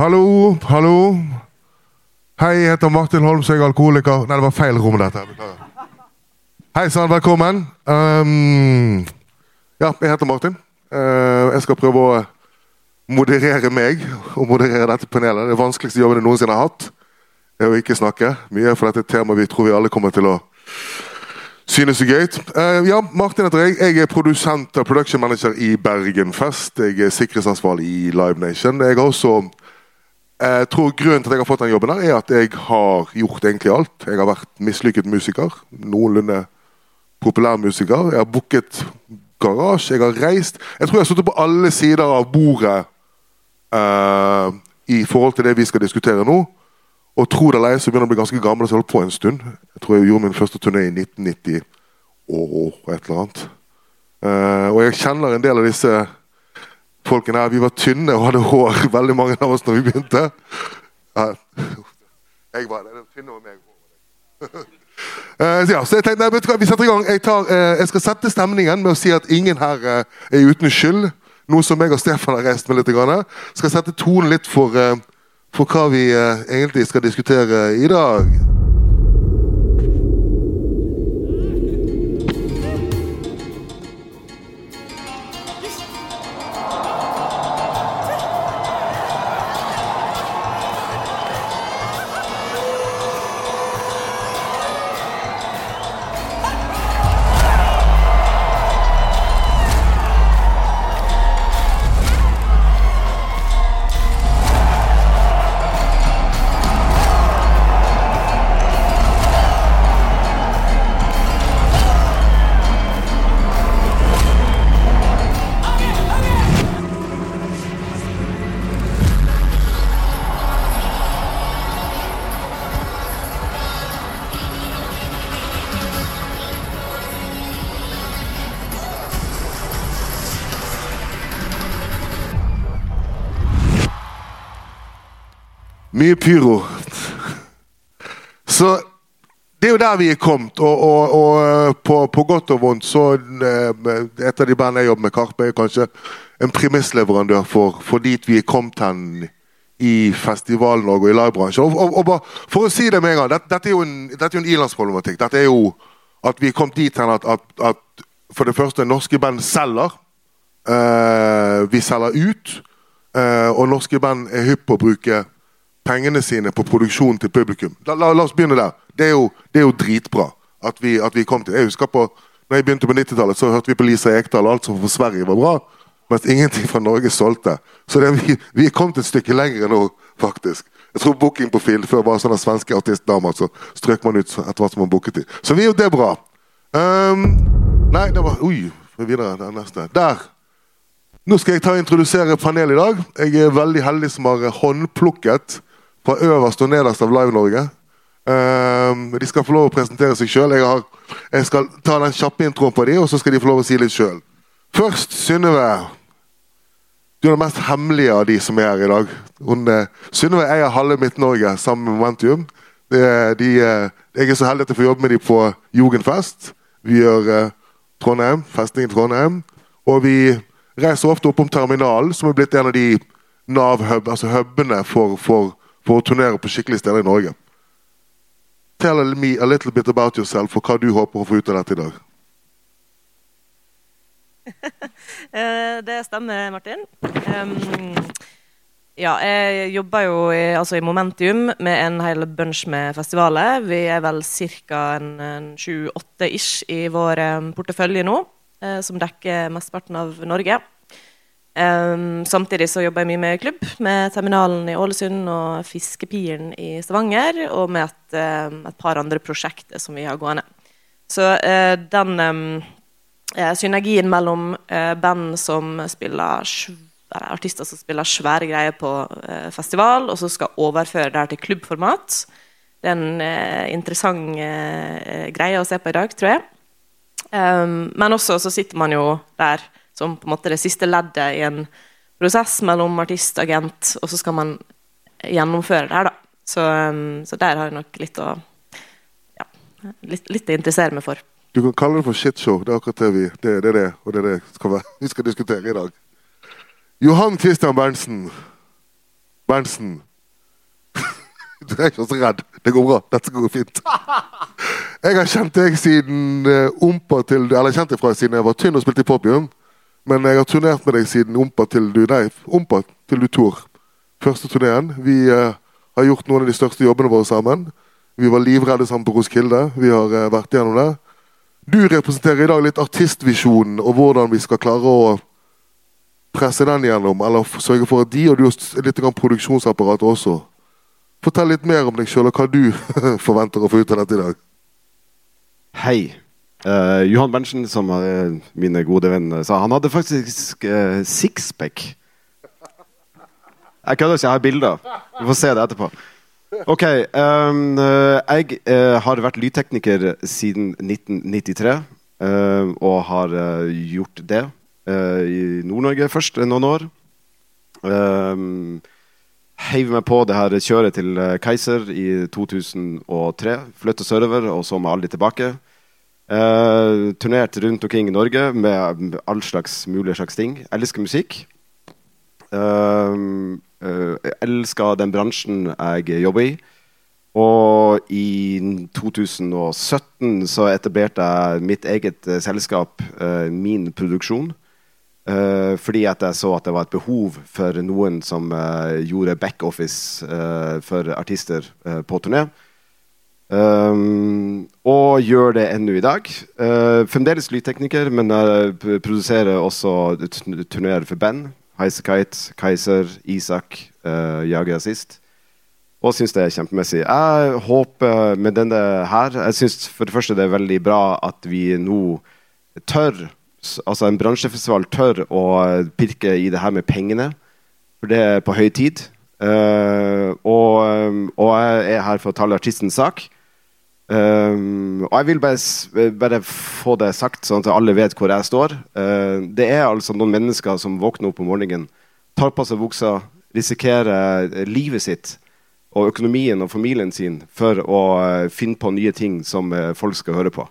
Hallo, hallo. Hei, jeg heter Martin Holm, så jeg er alkoholiker. Nei, det var feil rom, dette. Hei sann, velkommen. Um, ja, jeg heter Martin. Uh, jeg skal prøve å moderere meg og moderere dette panelet. Det vanskeligste jobben jeg noensinne har hatt. Er å ikke snakke mye, for dette er et tema vi tror vi alle kommer til å synes er gøy. Uh, ja, Martin heter jeg. Jeg er produsent og production manager i Bergen Fest. Jeg er sikkerhetsansvarlig i Live Nation. Jeg har også jeg tror Grunnen til at jeg har fått den jobben, her er at jeg har gjort egentlig alt. Jeg har vært mislykket musiker. Noenlunde populær musiker. Jeg har booket garasje, jeg har reist. Jeg tror jeg har sittet på alle sider av bordet uh, i forhold til det vi skal diskutere nå. Og tro det eller ei, så begynner jeg å bli ganske gammel, så jeg holdt på en stund. Jeg tror jeg gjorde min første turné i 1990 og et eller annet. Uh, og jeg kjenner en del av disse folkene her. Vi var tynne og hadde hår, veldig mange av oss, når vi begynte. Jeg var det. Tynne og meg. Ja, så jeg tenkte, nei, Vi setter i gang. Jeg, tar, uh, jeg, skal sette stemningen med å si at ingen her uh, er uten skyld. Noe som jeg og Stefan har reist med litt. Grann. Skal sette tonen litt for, for hva vi egentlig skal diskutere i dag. Mye pyro. Så det er jo der vi er kommet. Og, og, og eh, på, på, godt og vondt så eh, Et av de bandene jeg jobber med, Karpe, er kanskje en premissleverandør for, for dit vi er kommet hen i Festival-Norge og i livebransjen. Og, og, og, for å si det med en gang, dette, dette er jo en, dette ilandsproblematikk. Dette er jo at vi er kommet dit hen at, at, at, for det første norske band selger. Uh, vi selger ut. Uh, og norske band er hypp på å bruke pengene sine på produksjonen til publikum. La, la, la oss begynne der. Det er jo, det er jo dritbra at vi, at vi, kom til Jeg husker på når jeg begynte på 90-tallet, så hørte vi på Lisa Ekdal, alt som for Sverige var bra. Mens ingenting fra Norge solgte. Så det, vi, vi er kommet et stykke lenger nå, faktisk. Jeg tror booking på Field før var sånne svenske artistdamer. Så strøk man ut etter hvert som man booket dem. Så vi er jo det bra. Um, nei, det var Oi, videre. Er neste. Der. Nå skal jeg ta og introdusere panelet i dag. Jeg er veldig heldig som har håndplukket fra øverst og nederst av Live Norge. Um, de skal få lov å presentere seg sjøl. Jeg, jeg, skal ta den kjappe introen på dem, og så skal de få lov å si litt sjøl. Først Synnøve. Du er den mest hemmelige av de som er her i dag. Eh, Synnøve eier halve Midt-Norge sammen med Momentum. De, de, eh, jeg er så heldig at jeg får jobbe med dem på Jugendfest. Vi gjør uh, Trondheim, festningen i Trondheim. Og vi reiser ofte opp om terminalen, som er blitt en av de Nav-hub, altså for, for for å turnere på skikkelige steder i Norge. Tell me a little bit about yourself og hva du håper å få ut av dette i dag. Eh, det stemmer, Martin. Um, ja, jeg jobber jo i, altså i, Momentium med en hel bunch med festivaler. Vi er vel ca. sju-åtte ish i vår portefølje nå, uh, som dekker mesteparten av Norge. Um, samtidig så jobber jeg mye med klubb, med Terminalen i Ålesund og Fiskepiren i Stavanger, og med et, um, et par andre prosjekter som vi har gående. Så uh, den um, synergien mellom uh, band som spiller artister som spiller svære greier på uh, festival, og så skal overføre det her til klubbformat, det er en interessant greie å se på i dag, tror jeg. men også så sitter man jo der som på en måte det siste leddet i en prosess mellom artist og agent, og så skal man gjennomføre det her, da. Så, um, så der har jeg nok litt å ja, litt, å interessere meg for. Du kan kalle det for shitshow. Det er akkurat det vi det, det, det, og det er det skal vi skal diskutere i dag. Johan Christian Berntsen. Berntsen. Du er ikke så redd. Det går bra. Dette går fint. Jeg har kjent deg siden uh, Ompa til Eller kjent deg fra siden jeg var tynn og spilte i Popium. Men jeg har turnert med deg siden Ompa til du Nei, Ompa til du Tor. Første turneen. Vi uh, har gjort noen av de største jobbene våre sammen. Vi var livredde sammen på Roskilde. Vi har uh, vært gjennom det. Du representerer i dag litt artistvisjonen og hvordan vi skal klare å presse den gjennom, eller sørge for at de og du har litt produksjonsapparat også. Fortell litt mer om deg sjøl og hva du forventer å få ut av dette i dag. Hei. Uh, Johan Berntsen, som er mine gode venn, sa han hadde faktisk uh, sixpack. Jeg kødder ikke, jeg har bilder. Vi får se det etterpå. Ok. Um, jeg uh, har vært lydtekniker siden 1993. Uh, og har gjort det i Nord-Norge først noen år. Um, heiv meg på det her kjøret til Keiser i 2003. Flytta sørover, og så må aldri tilbake. Uh, turnert rundt omkring i Norge med all slags mulige slags ting. Elsker musikk. Uh, uh, elsker den bransjen jeg jobber i. Og i 2017 så etablerte jeg mitt eget selskap, Min Produksjon. Fordi at jeg så at det var et behov for noen som gjorde backoffice for artister på turné. Um, og gjør det ennå i dag. fremdeles lydtekniker, men jeg produserer også turnerer for band. Highasakite, Kaiser, Isak, uh, Jager sist. Og syns det er kjempemessig. Jeg håper med denne her Jeg syns for det første det er veldig bra at vi nå tør altså en bransjefestival tør å pirke i det her med pengene. For det er på høy tid. Uh, og, og, jeg er her for å tale artistens sak. Um, og jeg vil bare, bare, få det sagt, sånn at alle vet hvor jeg står. Uh, det er altså noen mennesker som våkner opp om morgenen, tar på seg buksa, risikerer livet sitt og økonomien og familien sin for å finne på nye ting som folk skal høre på.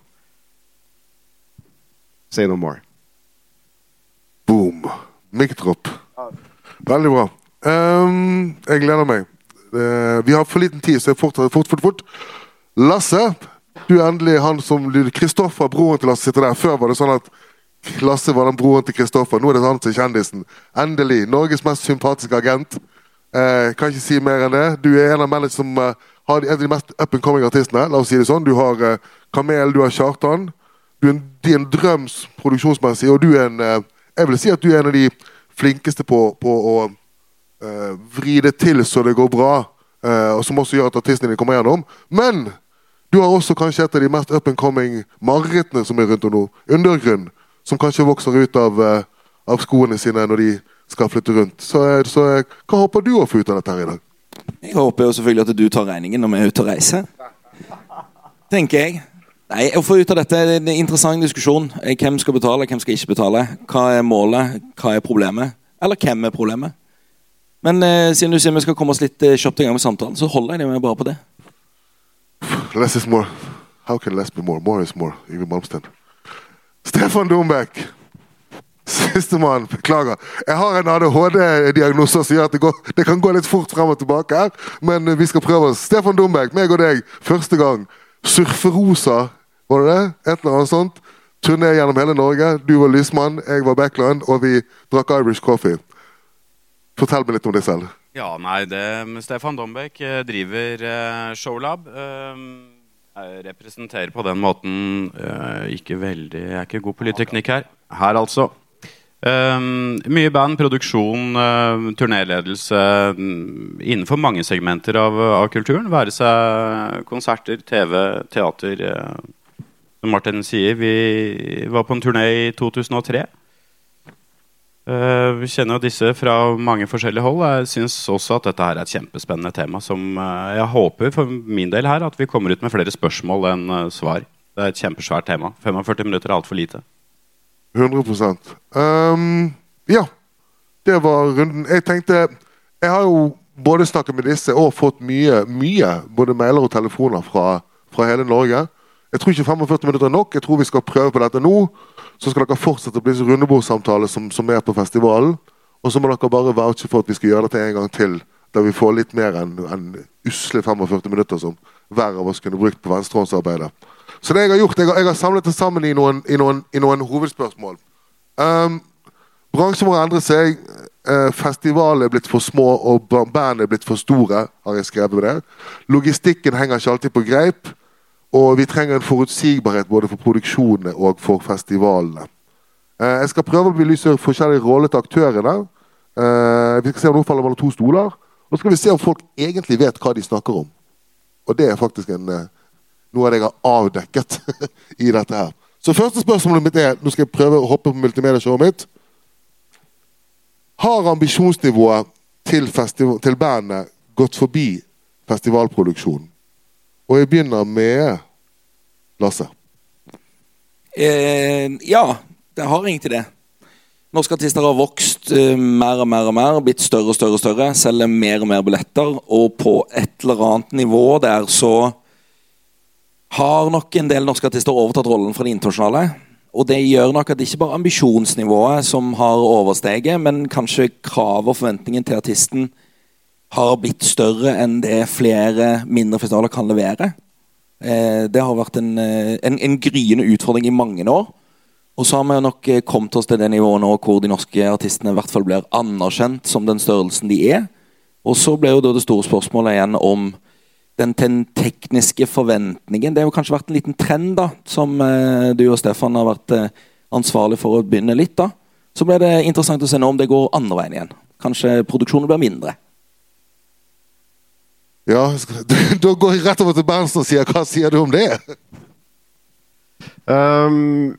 Say no more. Boom. Mic drop. Veldig bra. Um, jeg gleder meg. Uh, vi har for liten tid, så fort, fort, fort, fort. Lasse, du er endelig han som Kristoffer, broren til Lasse, sitter der. Før var det sånn at Lasse var den broren til Kristoffer. Nå er det han som er kjendisen. Endelig. Norges mest sympatiske agent. Uh, kan ikke si mer enn det. Du er en av mennene som uh, har en av de mest up and coming artistene. La oss si det sånn. Du har Kamel, du har Kjartan. Du er en, er en drøms produksjonsmessig, og du er en Jeg vil si at du er en av de flinkeste på, på å uh, vri det til så det går bra, uh, og som også gjør at artistene dine kommer gjennom. Men du har også kanskje et av de mest up and coming marerittene som er rundt om nå. Undergrunn. Som kanskje vokser ut av, uh, av skoene sine når de skal flytte rundt. Så, så hva håper du å få ut av dette her i dag? Jeg håper jo selvfølgelig at du tar regningen når vi er ute og reiser. Tenker jeg. Nei, Å få ut av dette er en interessant diskusjon. Hvem skal betale, hvem skal ikke betale? Hva er målet, hva er problemet? Eller hvem er problemet? Men eh, siden du sier vi skal komme oss litt eh, kjapt i gang med samtalen, så holder jeg det bare på det. Less is more. How can less be more? More is more. Yngve Malmsten. Stefan Dornbæk. Sistemann. Beklager. Jeg har en ADHD-diagnose som gjør at det, går, det, kan gå litt fort frem og tilbake. her, Men vi skal prøve oss. Stefan Dornbæk, meg og deg, første gang. Surferosa var det det? Et eller annet sånt. Turné gjennom hele Norge. Du var lysmann, jeg var backline, og vi drakk Irish coffee. Fortell meg litt om deg selv. Ja, nei, det, Stefan Dombek eh, driver uh, Showlab. Uh, jeg representerer på den måten ikke veldig Jeg er ikke god på lydteknikk her. Her, altså. Um, mye band, produksjon, uh, turnéledelse um, innenfor mange segmenter av, av, kulturen. Være seg konserter, TV, teater. Uh, som Martin sier, vi var på en turné i 2003. Uh, vi kjenner jo disse fra mange forskjellige hold. Jeg syns også at dette her er et kjempespennende tema. Som jeg håper for min del her at vi kommer ut med flere spørsmål enn svar. Det er et kjempesvært tema. 45 minutter er altfor lite. 100 um, Ja. Det var runden. Jeg tenkte Jeg har jo både snakket med disse og fått mye, mye både mailer og telefoner fra, fra hele Norge. Jeg tror ikke 45 minutter er nok. Jeg tror vi skal prøve på dette nå. Så skal dere fortsette å bli så rundebordsamtale som, som er på festivalen. Og så må dere bare vouche for at vi skal gjøre dette en gang til der vi får litt mer enn en usle 45 minutter som hver av oss kunne brukt på venstrehåndsarbeidet. Så det jeg har gjort, jeg har, jeg har samlet det sammen i noen, i noen, i noen hovedspørsmål. Um, bransjen må endre seg. Uh, festivalene er blitt for små, og bandene er blitt for store. har jeg skrevet med det. Logistikken henger ikke alltid på greip. Og vi trenger en forutsigbarhet både for produksjonene og for festivalene. Eh, jeg skal prøve å belyse forskjellige roller til aktørene. Eh, vi skal se om noen faller mellom to stoler. Og så skal vi se om folk egentlig vet hva de snakker om. Og det er faktisk en, eh, noe av det jeg har avdekket i dette her. Så første spørsmålet mitt er Nå skal jeg prøve å hoppe på multimedieshowet mitt. Har ambisjonsnivået til, til bandet gått forbi festivalproduksjonen? Og jeg begynner med Lasse. Eh, ja, det har egentlig det. Norske artister har vokst uh, mer og mer og mer, blitt større og større og større, selger mer og mer billetter, og på et eller annet nivå der så har nok en del norske artister overtatt rollen fra de internasjonale. Og det gjør nok at det ikke bare ambisjonsnivået som har oversteget, men kanskje kravet og forventningen til artisten har blitt større enn det flere mindre festivaler kan levere. Eh, det har vært en, eh, en, en gryende utfordring i mange år. Og så har vi nok eh, kommet oss til det nivået nå hvor de norske artistene i hvert fall blir anerkjent som den størrelsen de er. Og så ble jo da det store spørsmålet igjen om den, den tekniske forventningen. Det har jo kanskje vært en liten trend da, som eh, du og Stefan har vært eh, ansvarlig for å begynne litt. da. Så ble det interessant å se nå om det går andre veien igjen. Kanskje produksjonen blir mindre. Ja, Da går jeg rett over til Berntsen og sier hva sier du om det? Um,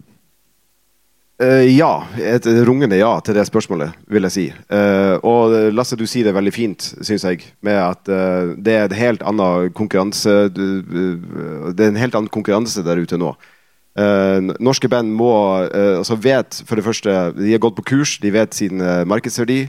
uh, ja. Et rungende ja til det spørsmålet, vil jeg si. Uh, og Lasse, du sier det veldig fint, syns jeg, med at uh, det er en helt annen konkurranse Det er en helt annen konkurranse der ute nå. Norske band må altså vet for det første De har gått på kurs, de vet sin markedsverdi.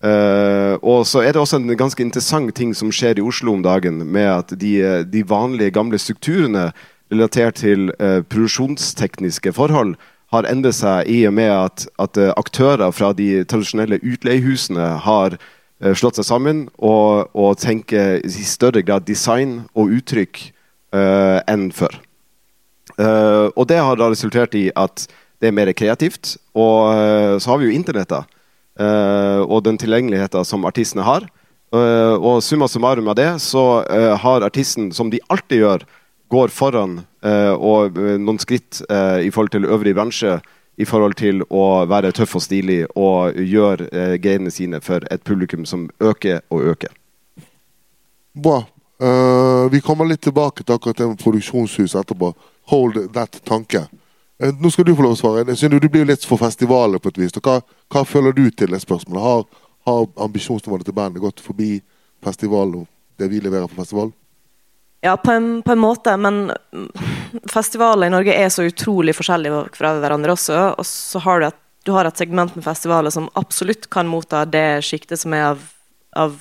Eh, og så er det også en ganske interessant ting som skjer i Oslo om dagen, med at de, eh, de vanlige, gamle strukturene relatert til uh, produksjonstekniske forhold har endret seg i og med at, at aktører fra de tradisjonelle utleiehusene har uh, slått seg sammen og, og tenker i større grad design og uttrykk enn før. Og det har da resultert i at det er mer kreativt. Og så har vi jo internett, eh, og den tilgjengeligheten som artistene har. Eh, og summa summarum av det, så eh, har artisten, som de alltid gjør, går foran eh, og eh, noen skritt eh, i forhold til øvrig bransje i forhold til å være tøff og stilig og gjøre eh, greiene sine for et publikum som øker og øker. Bra. Uh, vi kommer litt tilbake til akkurat det med produksjonshus etterpå. Hold that tanke. Eh, nå skal du få lov å svare. Jeg synes Du blir jo litt for festivaler på et vis. Hva, hva føler du til det spørsmålet? Har, har ambisjonsnivået til bandet gått forbi festivalen og det vi leverer på festivalen? Ja, på en, på en måte, men festivaler i Norge er så utrolig forskjellige fra hverandre også. Og så har du et, du har et segment med festivaler som absolutt kan motta det sjiktet som er av, av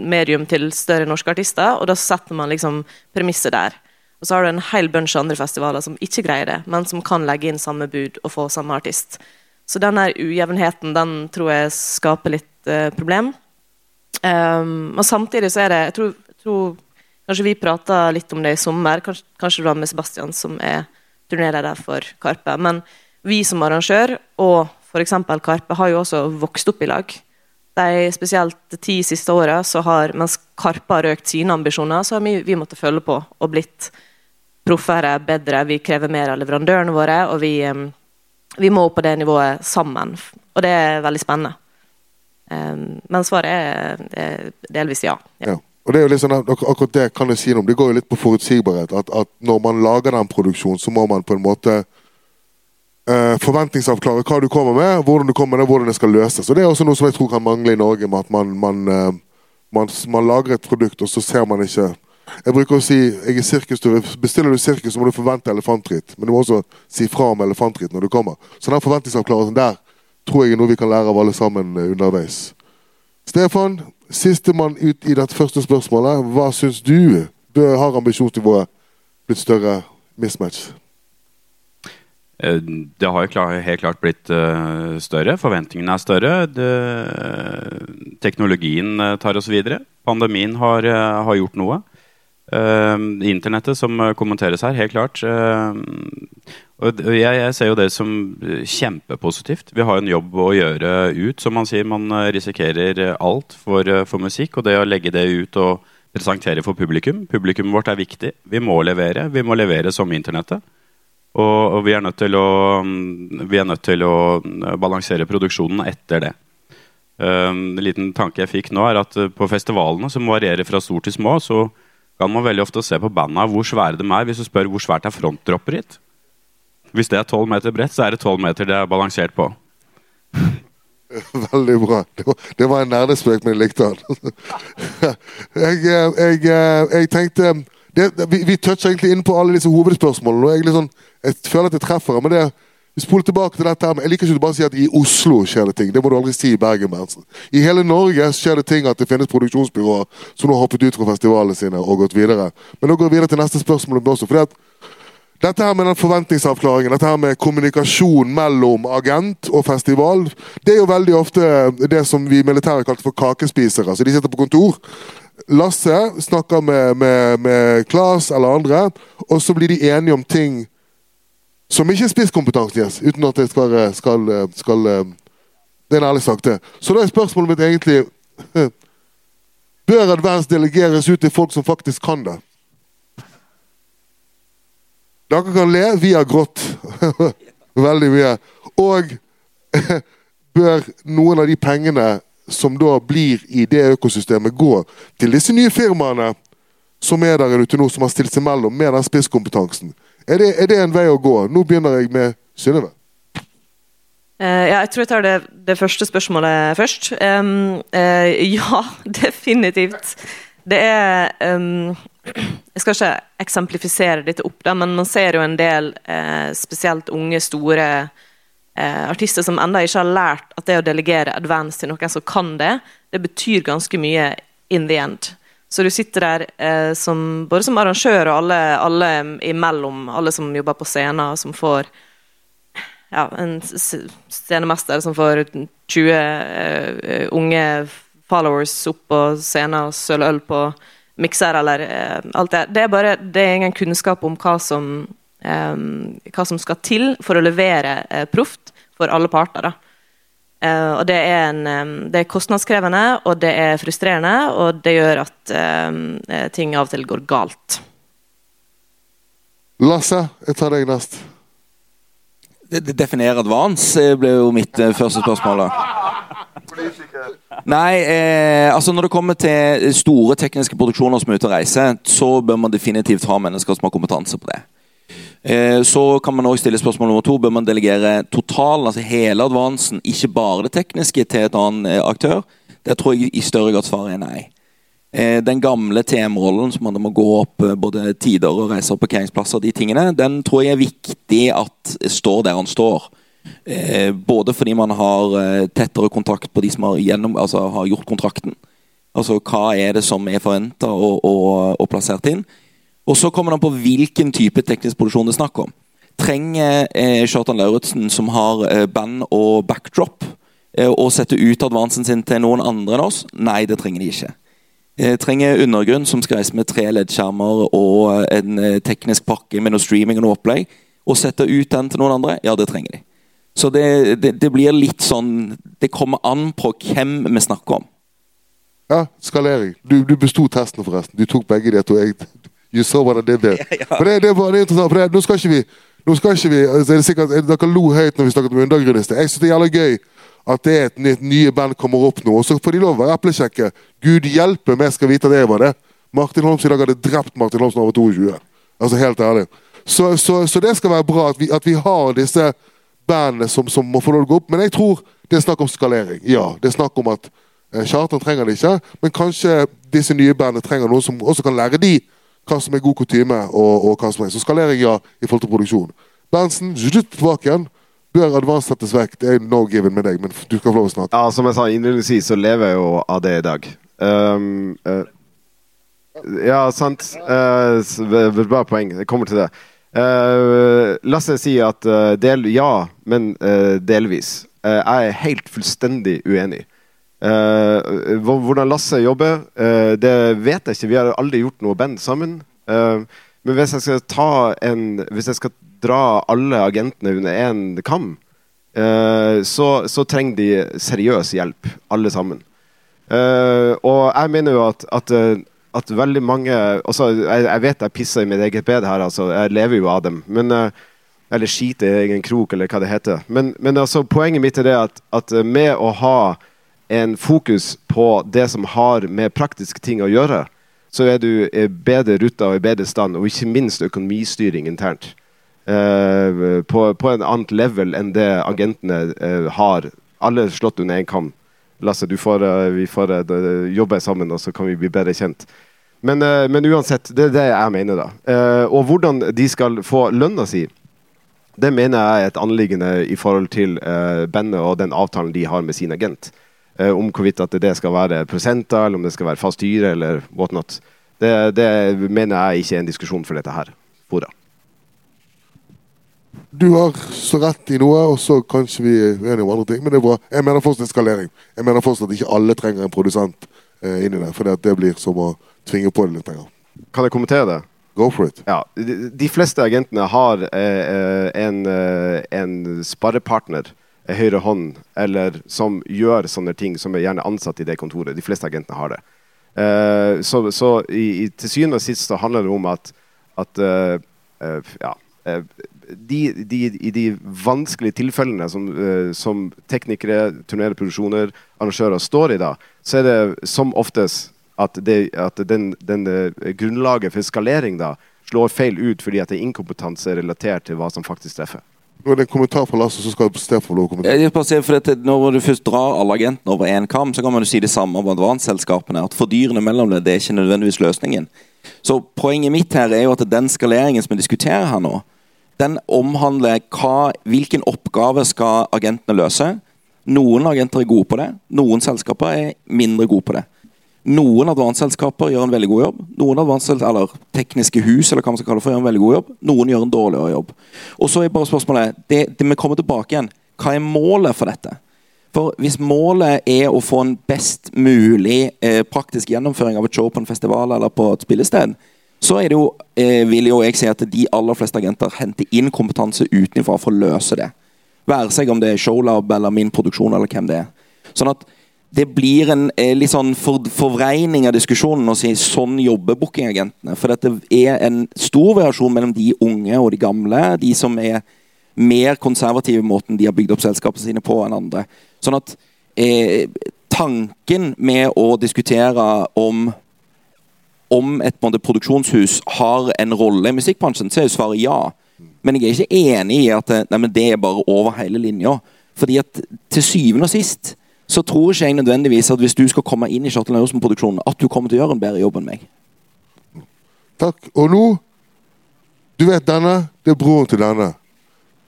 medium til større norske artister, og da setter man liksom premisset der. Og så har du en hel bunch andre festivaler som ikke greier det, men som kan legge inn samme bud og få samme artist. Så den her ujevnheten, den tror jeg skaper litt uh, problem. Um, og samtidig så er det Jeg tror, tror Kanskje vi prata litt om det i sommer. Kanskje, kanskje det var med Sebastian, som er turnéleder for Karpe. Men vi som arrangør, og f.eks. Karpe, har jo også vokst opp i lag. De spesielt de ti siste åra, mens Karpe har økt sine ambisjoner, så har vi, vi måttet følge på og blitt proffere, bedre. Vi krever mer av leverandørene våre, og vi, vi må opp på det nivået sammen. Og det er veldig spennende. Men svaret er, delvis ja. ja. Ja. Og det er jo litt sånn, at akkurat det kan jeg si noe om. Det går jo litt på forutsigbarhet. At, at når man lager den produksjonen, så må man på en måte eh, forventningsavklare hva du kommer med, hvordan du kommer med det, hvordan det skal løses. Og Det er også noe som jeg tror kan mangle i Norge, med at man, man, eh, man, man lager et produkt, og så ser man ikke Jeg bruker å si jeg er sirkus, du- bestiller du sirkus, så må du forvente elefantritt. Men du må også si fra om elefantritt når du kommer. Så den forventningsavklaringen der tror jeg er noe vi kan lære av alle sammen eh, underveis. Stefan, sistemann ut i dette første spørsmålet. Hva syns du? Bør, har ambisjonsnivået blitt større mismatch? Eh, Det har jo helt klart blitt eh, større. Forventningene er større. Det, teknologien tar oss videre. Pandemien har, har gjort noe. Eh, internettet, som eh, kommenteres her, helt klart. eh, og jeg, jeg ser jo det som eh, kjempepositivt. Vi har en jobb å gjøre ut, som man sier. Man eh, risikerer alt for, for musikk. Og det å legge det ut og presentere for publikum Publikummet vårt er viktig. Vi må levere. Vi må levere som internettet. Og, og vi, er å, mm, vi er nødt til å mm, balansere produksjonen etter det. Um, en liten tanke jeg fikk nå er at På festivalene, som varierer fra stort til små, så kan man veldig ofte se på banda hvor svære de er. Hvis du spør hvor svært er frontdropper hit. Hvis det er 12 meter bredt, så er det 12 meter det er balansert på. Veldig bra. Det var, det var en nerdespøk, men jeg likte den. jeg, eh, jeg, eh, jeg tenkte det, Vi, vi toucher egentlig inn på alle disse hovedspørsmålene. og Jeg, liksom, jeg føler at jeg treffer men det vi tilbake til dette her, men Jeg liker ikke å bare si at i Oslo skjer det ting. Det må du aldri si i Bergen. Berntsen. I hele Norge skjer det ting at det finnes produksjonsbyråer som nå har hoppet ut fra festivalene sine og gått videre. Men nå går vi videre til neste spørsmål også. fordi at dette her med den forventningsavklaringen, dette her med kommunikasjon mellom agent og festival, det er jo veldig ofte det som vi militære kalte for kakespisere. Så de sitter på kontor. Lasse snakker med, med, med Klas eller andre, og så blir de enige om ting som ikke er spisskompetanse, yes, uten at jeg skal, skal, skal Det er en ærlig sak, det. Så da er spørsmålet mitt egentlig Bør advers delegeres ut til folk som faktisk kan det? Dere kan le, vi har grått. Veldig mye. Og bør noen av de pengene som da blir i det økosystemet, gå til disse nye firmaene som er der ute nå, som har stilt seg mellom med den spisskompetansen? Er det, er det en vei å gå? Nå begynner jeg med Synnøve. Uh, ja, jeg tror jeg tar det, det første spørsmålet først. Um, uh, ja, definitivt. Det er um, Jeg skal ikke eksemplifisere dette opp, da, men man ser jo en del uh, spesielt unge, store artister som ennå ikke har lært at det å delegere advance til noen som kan det, det betyr ganske mye in the end. Så du sitter der eh, som, både som arrangør og alle, alle imellom, alle som jobber på scenen, som får ja, en scenemester som får 20 eh, unge followers opp på scenen og søler øl på mikser eller eh, alt det. Det er bare det er ingen kunnskap om hva som, eh, hva som skal til for å levere eh, proft for alle parter. da. Eh, og det er, en, det er kostnadskrevende, og det er frustrerende, og det gjør at eh, ting av og til går galt. Lasse, jeg tar deg nest. Definere advance eh, ble jo mitt første spørsmål. Nei, eh, altså når det kommer til store tekniske produksjoner som er ute og reiser, så bør man definitivt ha mennesker som har kompetanse på det. Eh, så kan man også stille spørsmål nummer to. Bør man delegere totalen, altså hele advansen, ikke bare det tekniske, til et annen eh, aktør? Det tror jeg i større grad svaret er nei. Eh, den gamle TM-rollen som man må gå opp både tider og reiser og parkeringsplasser, de tingene, den tror jeg er viktig at står der han står. Både fordi man har tettere kontakt på de som har, gjennom, altså, har gjort kontrakten. Altså hva er det som er forventa og, og, og plassert inn. Og så kommer det på hvilken type teknisk produksjon det er snakk om. Trenger eh, Kjartan Lauritzen, som har eh, band og backdrop, eh, å sette ut advansen sin til noen andre enn oss? Nei, det trenger de ikke. Trenger undergrunn som skal reise med tre leddskjermer og en teknisk pakke med noe streaming og noe opplegg, og sette ut den til noen andre? Ja, det trenger de. Så det, det, det blir litt sånn Det kommer an på hvem vi snakker om. Ja, skalering. Du, du besto testen, forresten. Du tok begge de to. Jeg, you saw what I did there. For det, det, var, det er interessant, for det, nå skal ikke vi nå skal ikke vi, altså, er det sikkert, Dere lo høyt når vi snakket om undergrunnister. Jeg syns det er jævlig gøy at det er et nytt nye band kommer opp nå. Og så får de lov å være eplekjekke. Gud hjelpe meg skal vite at jeg var det. Martin Holms i dag hadde drept Martin Holms da han var 22. Altså helt ærlig. Så, så, så det skal være bra at vi, at vi har disse bandene som, som må få lov å gå opp. Men jeg tror det er snakk om skalering. Ja, det er snakk om at eh, Kjartan trenger det ikke, men kanskje disse nye bandene trenger noen som også kan lære de hva som er god kutyme, og, og hva som er. Så skalering, ja, i forhold til produksjon. Berntsen, tilbake igjen. Bør advance settes vekk. Det er no given med deg, men du skal få lov å. Ja, som jeg sa innledningsvis, så lever jeg jo av det i dag. Um, uh, ja, sant. Uh, bra poeng. Jeg kommer til det. la Lasse sier at eh, del, ja, men eh, delvis. Eh, jeg er helt fullstendig uenig. Eh, hvordan Lasse jobber, eh, det vet jeg ikke. Vi har aldri gjort noe band sammen. Eh, men hvis jeg skal ta en Hvis jeg skal dra alle agentene under én kam, så, så trenger de seriøs hjelp, alle sammen. Og jeg mener jo at, at, at veldig mange også, jeg, jeg vet jeg pisser i mitt eget bed her, altså. Jeg lever jo av dem. Men, eller skiter i egen krok, eller hva det heter. Men, men altså, poenget mitt er det at, at med å ha en fokus på det som har med praktiske ting å gjøre, så er du i bedre ruta og i bedre stand, og ikke minst økonomistyring internt. Eh, på, på en annet level enn det agentene eh, har. Alle slått under én kam. Lasse, får, eh, vi får eh, jobbe sammen, og så kan vi bli bedre kjent. Men, eh, men uansett, det er det jeg mener, da. Eh, og hvordan de skal få lønna si, det mener jeg er et anliggende i forhold til eh, bandet og den avtalen de har med sin agent. Eh, om hvorvidt at det skal være prosenter, eller om det skal være fast hyre, eller whatnot. Det, det mener jeg ikke er en diskusjon for dette her. Fora. Du har så rett i noe, og så kanskje vi er uenige om andre ting. Men det er bra. Jeg mener fortsatt eskalering. Jeg mener fortsatt at ikke alle trenger en produsent eh, inni der. For det blir som å tvinge på det litt lenger. Kan jeg kommentere det? Go for it. Ja, de, de fleste agentene har eh, eh, en, eh, en sparepartner, en høyre hånd, eller som gjør sånne ting, som er gjerne ansatt i det kontoret. De fleste agentene har det. Eh, så så i, i, til syvende og sist så handler det om at, at eh, ja, de, de, I de vanskelige tilfellene som, som teknikere, turnereproduksjoner, arrangører står i da, så er det som oftest at, det, at den, den grunnlaget for skalering da slår feil ut fordi at det er inkompetanse relatert til hva som faktisk treffer. Nå er det en kommentar fra Lasse, så skal Stefan få kommentere. For Når du først drar alle agentene over én kam, så kan man jo si det samme om advansselskapene. At fordyrende mellom det, det er ikke nødvendigvis løsningen. Så poenget mitt her er jo at den skaleringen som vi diskuterer her nå, den omhandler hva, hvilken oppgave skal agentene løse. Noen agenter er gode på det, noen selskaper er mindre gode på det. Noen advansselskaper gjør en veldig god jobb. Noen eller tekniske hus eller hva man skal kalle det for, gjør en veldig god jobb. Noen gjør en dårligere jobb. Og så er bare spørsmålet det, det Vi kommer tilbake igjen. Hva er målet for dette? For Hvis målet er å få en best mulig eh, praktisk gjennomføring av et show på en festival eller på et spillested, så er det jo, eh, vil jo jeg si at de aller fleste agenter henter inn kompetanse utenfra for å løse det. Være seg om det er Showlab eller min produksjon eller hvem det er. Sånn at det blir en eh, litt sånn for, forvreining av diskusjonen å si sånn jobber bookingagentene. For det er en stor variasjon mellom de unge og de gamle. De som er mer konservative i måten de har bygd opp selskapene sine på enn andre. Sånn at eh, tanken med å diskutere om om et måte, produksjonshus har en rolle i musikkbransjen, så er jo svaret ja. Men jeg er ikke enig i at nei, det er bare over hele linja. Fordi at til syvende og sist så tror ikke jeg nødvendigvis at hvis du skal komme inn i Kjartan Norsen-produksjonen, at du kommer til å gjøre en bedre jobb enn meg. Takk. Og nå Du vet denne? Det er broren til denne.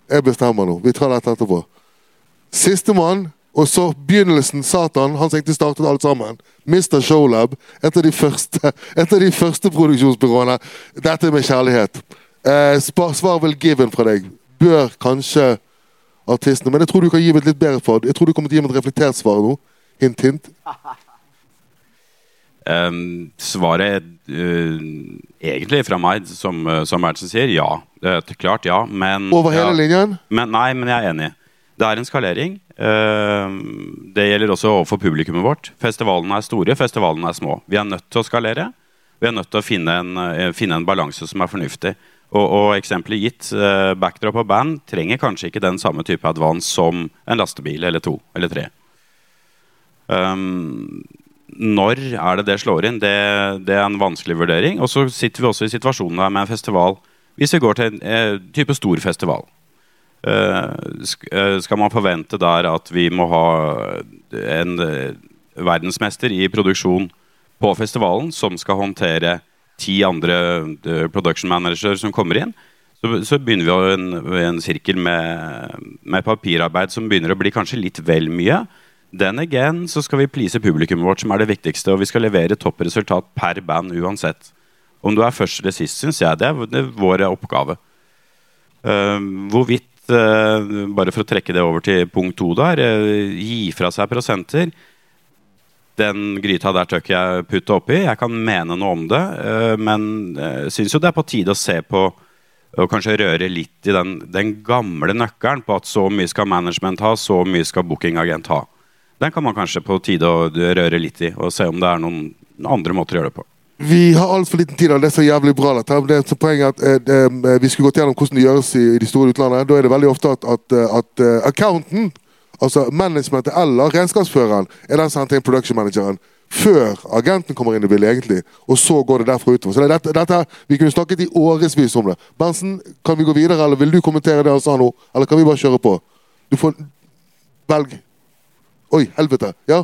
Jeg bestemmer nå. Vi tar dette etterpå. Sistemann, og så begynnelsen Satan, han som egentlig startet alt sammen. Mr. Showlab. Et av de første, de første produksjonsbyråene. Dette med kjærlighet. Eh, svar vel given fra deg. Bør kanskje artistene Men jeg tror du kan gi meg et litt bedre svar. Jeg tror du kommer til å gi meg et reflektert svar nå. Hint, hint. Um, svaret uh, egentlig fra meg, som, uh, som Berntsen sier, ja. Uh, klart ja, men Over hele ja, linjen? men, Nei, men jeg er enig. Det er en skalering. Uh, det gjelder også overfor publikummet vårt. Festivalene er store, festivalene er små. Vi er nødt til å skalere. Vi er nødt til å finne en, finne en balanse som er fornuftig. Og, og eksempelet gitt, uh, backdrop og band trenger kanskje ikke den samme type advance som en lastebil eller to eller tre. Um, når er det det slår inn? Det, det er en vanskelig vurdering. Og så sitter vi også i situasjonen her med en festival. Hvis vi går til en eh, type stor festival, eh, eh, skal man forvente der at vi må ha en eh, verdensmester i produksjon på festivalen som skal håndtere ti andre eh, production managers som kommer inn? Så, så begynner vi å en, en sirkel med, med papirarbeid som begynner å bli kanskje litt vel mye. Then again så skal vi please publikummet vårt, som er det viktigste. Og vi skal levere topp resultat per band uansett. Om du er først eller sist, syns jeg det er, det er vår oppgave. Uh, hvorvidt, uh, bare for å trekke det over til punkt to der, uh, gi fra seg prosenter. Den gryta der tør ikke jeg putte oppi. Jeg kan mene noe om det, eh, men jeg syns jo det er på tide å se på og kanskje røre litt i den, den gamle nøkkelen på at så mye skal management ha, så mye skal bookingagent ha. Den kan man kanskje på tide å røre litt i, og se om det er noen andre måter å gjøre det på. Vi har altfor liten tid, og det er så jævlig bra. dette. Det er så poenget at eh, eh, Vi skulle gått gjennom hvordan det gjøres i, i de store utlandet. Da er det veldig ofte at, at, eh, at eh, accounten, altså managementet eller regnskapsføreren, er den som henter inn production manageren før agenten kommer inn i bildet, egentlig. Og så går det derfra utover. Så det, dette, dette, Vi kunne snakket i årevis om det. Berntsen, kan vi gå videre, eller vil du kommentere det han sa nå? Eller kan vi bare kjøre på? Du får velg. Oi, helvete. Ja?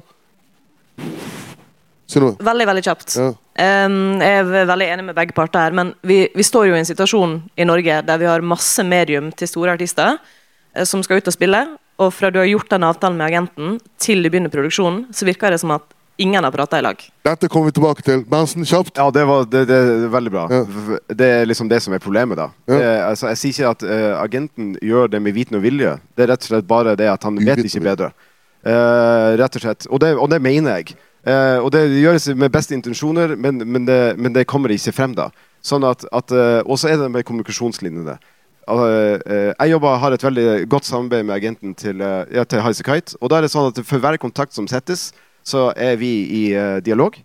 Si noe. Veldig, veldig kjapt. Ja. Um, jeg er veldig enig med begge parter her, men vi, vi står jo i en situasjon i Norge der vi har masse medium til store artister som skal ut og spille. Og fra du har gjort den avtalen med agenten til du begynner produksjonen, så virker det som at ingen har prata i lag. Dette kommer vi tilbake til. Berntsen, kjapt. Ja, det, var, det, det er veldig bra. Ja. Det er liksom det som er problemet, da. Ja. Det, altså, jeg sier ikke at uh, agenten gjør det med viten og vilje. Det er rett og slett bare det at han vet ikke bedre. Uh, rett og slett. Og det, og det mener jeg. Uh, og det gjøres med beste intensjoner, men, men, det, men det kommer ikke frem, da. Sånn at, at eh, Og så er det med kommunikasjonslinjene. Uh, uh, jeg jobber, har et veldig godt samarbeid med agenten til, uh, ja, til Highasakite. Og da er det sånn at for hver kontakt som settes, så er vi i uh, dialog.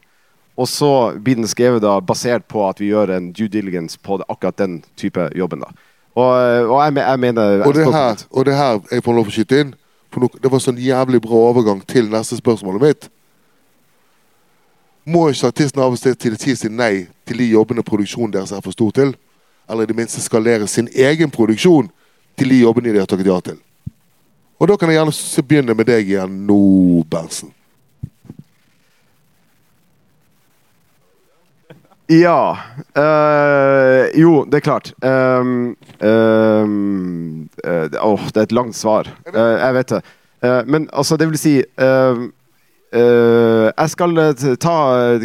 Og så blir den skrevet da basert på at vi gjør en due diligence på det, akkurat den type jobben. da. Og, og jeg, jeg mener jeg Og det her, og det her jeg får lov å skyte inn. For det var sånn jævlig bra overgang til neste spørsmålet mitt. Må ikke artisten av og til si nei til de jobbene produksjonen deres er for stor til? Eller i det minste skalere sin egen produksjon til de jobbene de har takket ja til? Og da kan jeg gjerne begynne med deg igjen nå, Berntsen. Ja. øh, jo, det er klart. Um, um, det- åh, det er et langt svar. Uh, jeg vet det. Uh, men altså, det vil si uh, Jeg skal ta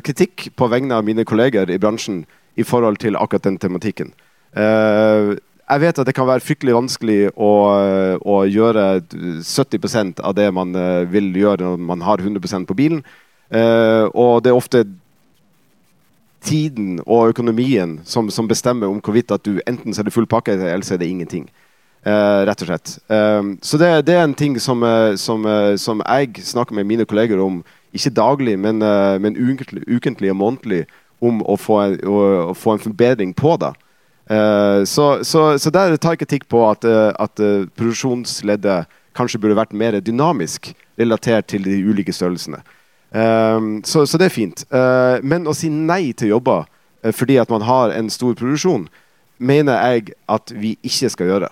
kritikk på vegne av mine kolleger i bransjen i forhold til akkurat den tematikken. Eh, jeg vet at det kan være fryktelig vanskelig å, å gjøre 70% av det man eh, vil gjøre når man har 100% på bilen. Eh, og det er ofte tiden og økonomien som, som bestemmer om hvorvidt at du enten er det full pakke, eller så er det ingenting. Uh, rett og slett. Uh, så det, det er en ting som, som, som jeg snakker med mine kolleger om, ikke daglig, men, men ukentlig, ukentlig og månedlig, om å få, å, å få en forbedring på det. Eh, så, så, så der tar jeg kritikk på at, eh, at eh, produksjonsleddet kanskje burde vært mer dynamisk relatert til de ulike størrelsene. Så, så det er fint. Men å si nei til jobber fordi at man har en stor produksjon, mener jeg at vi ikke skal gjøre.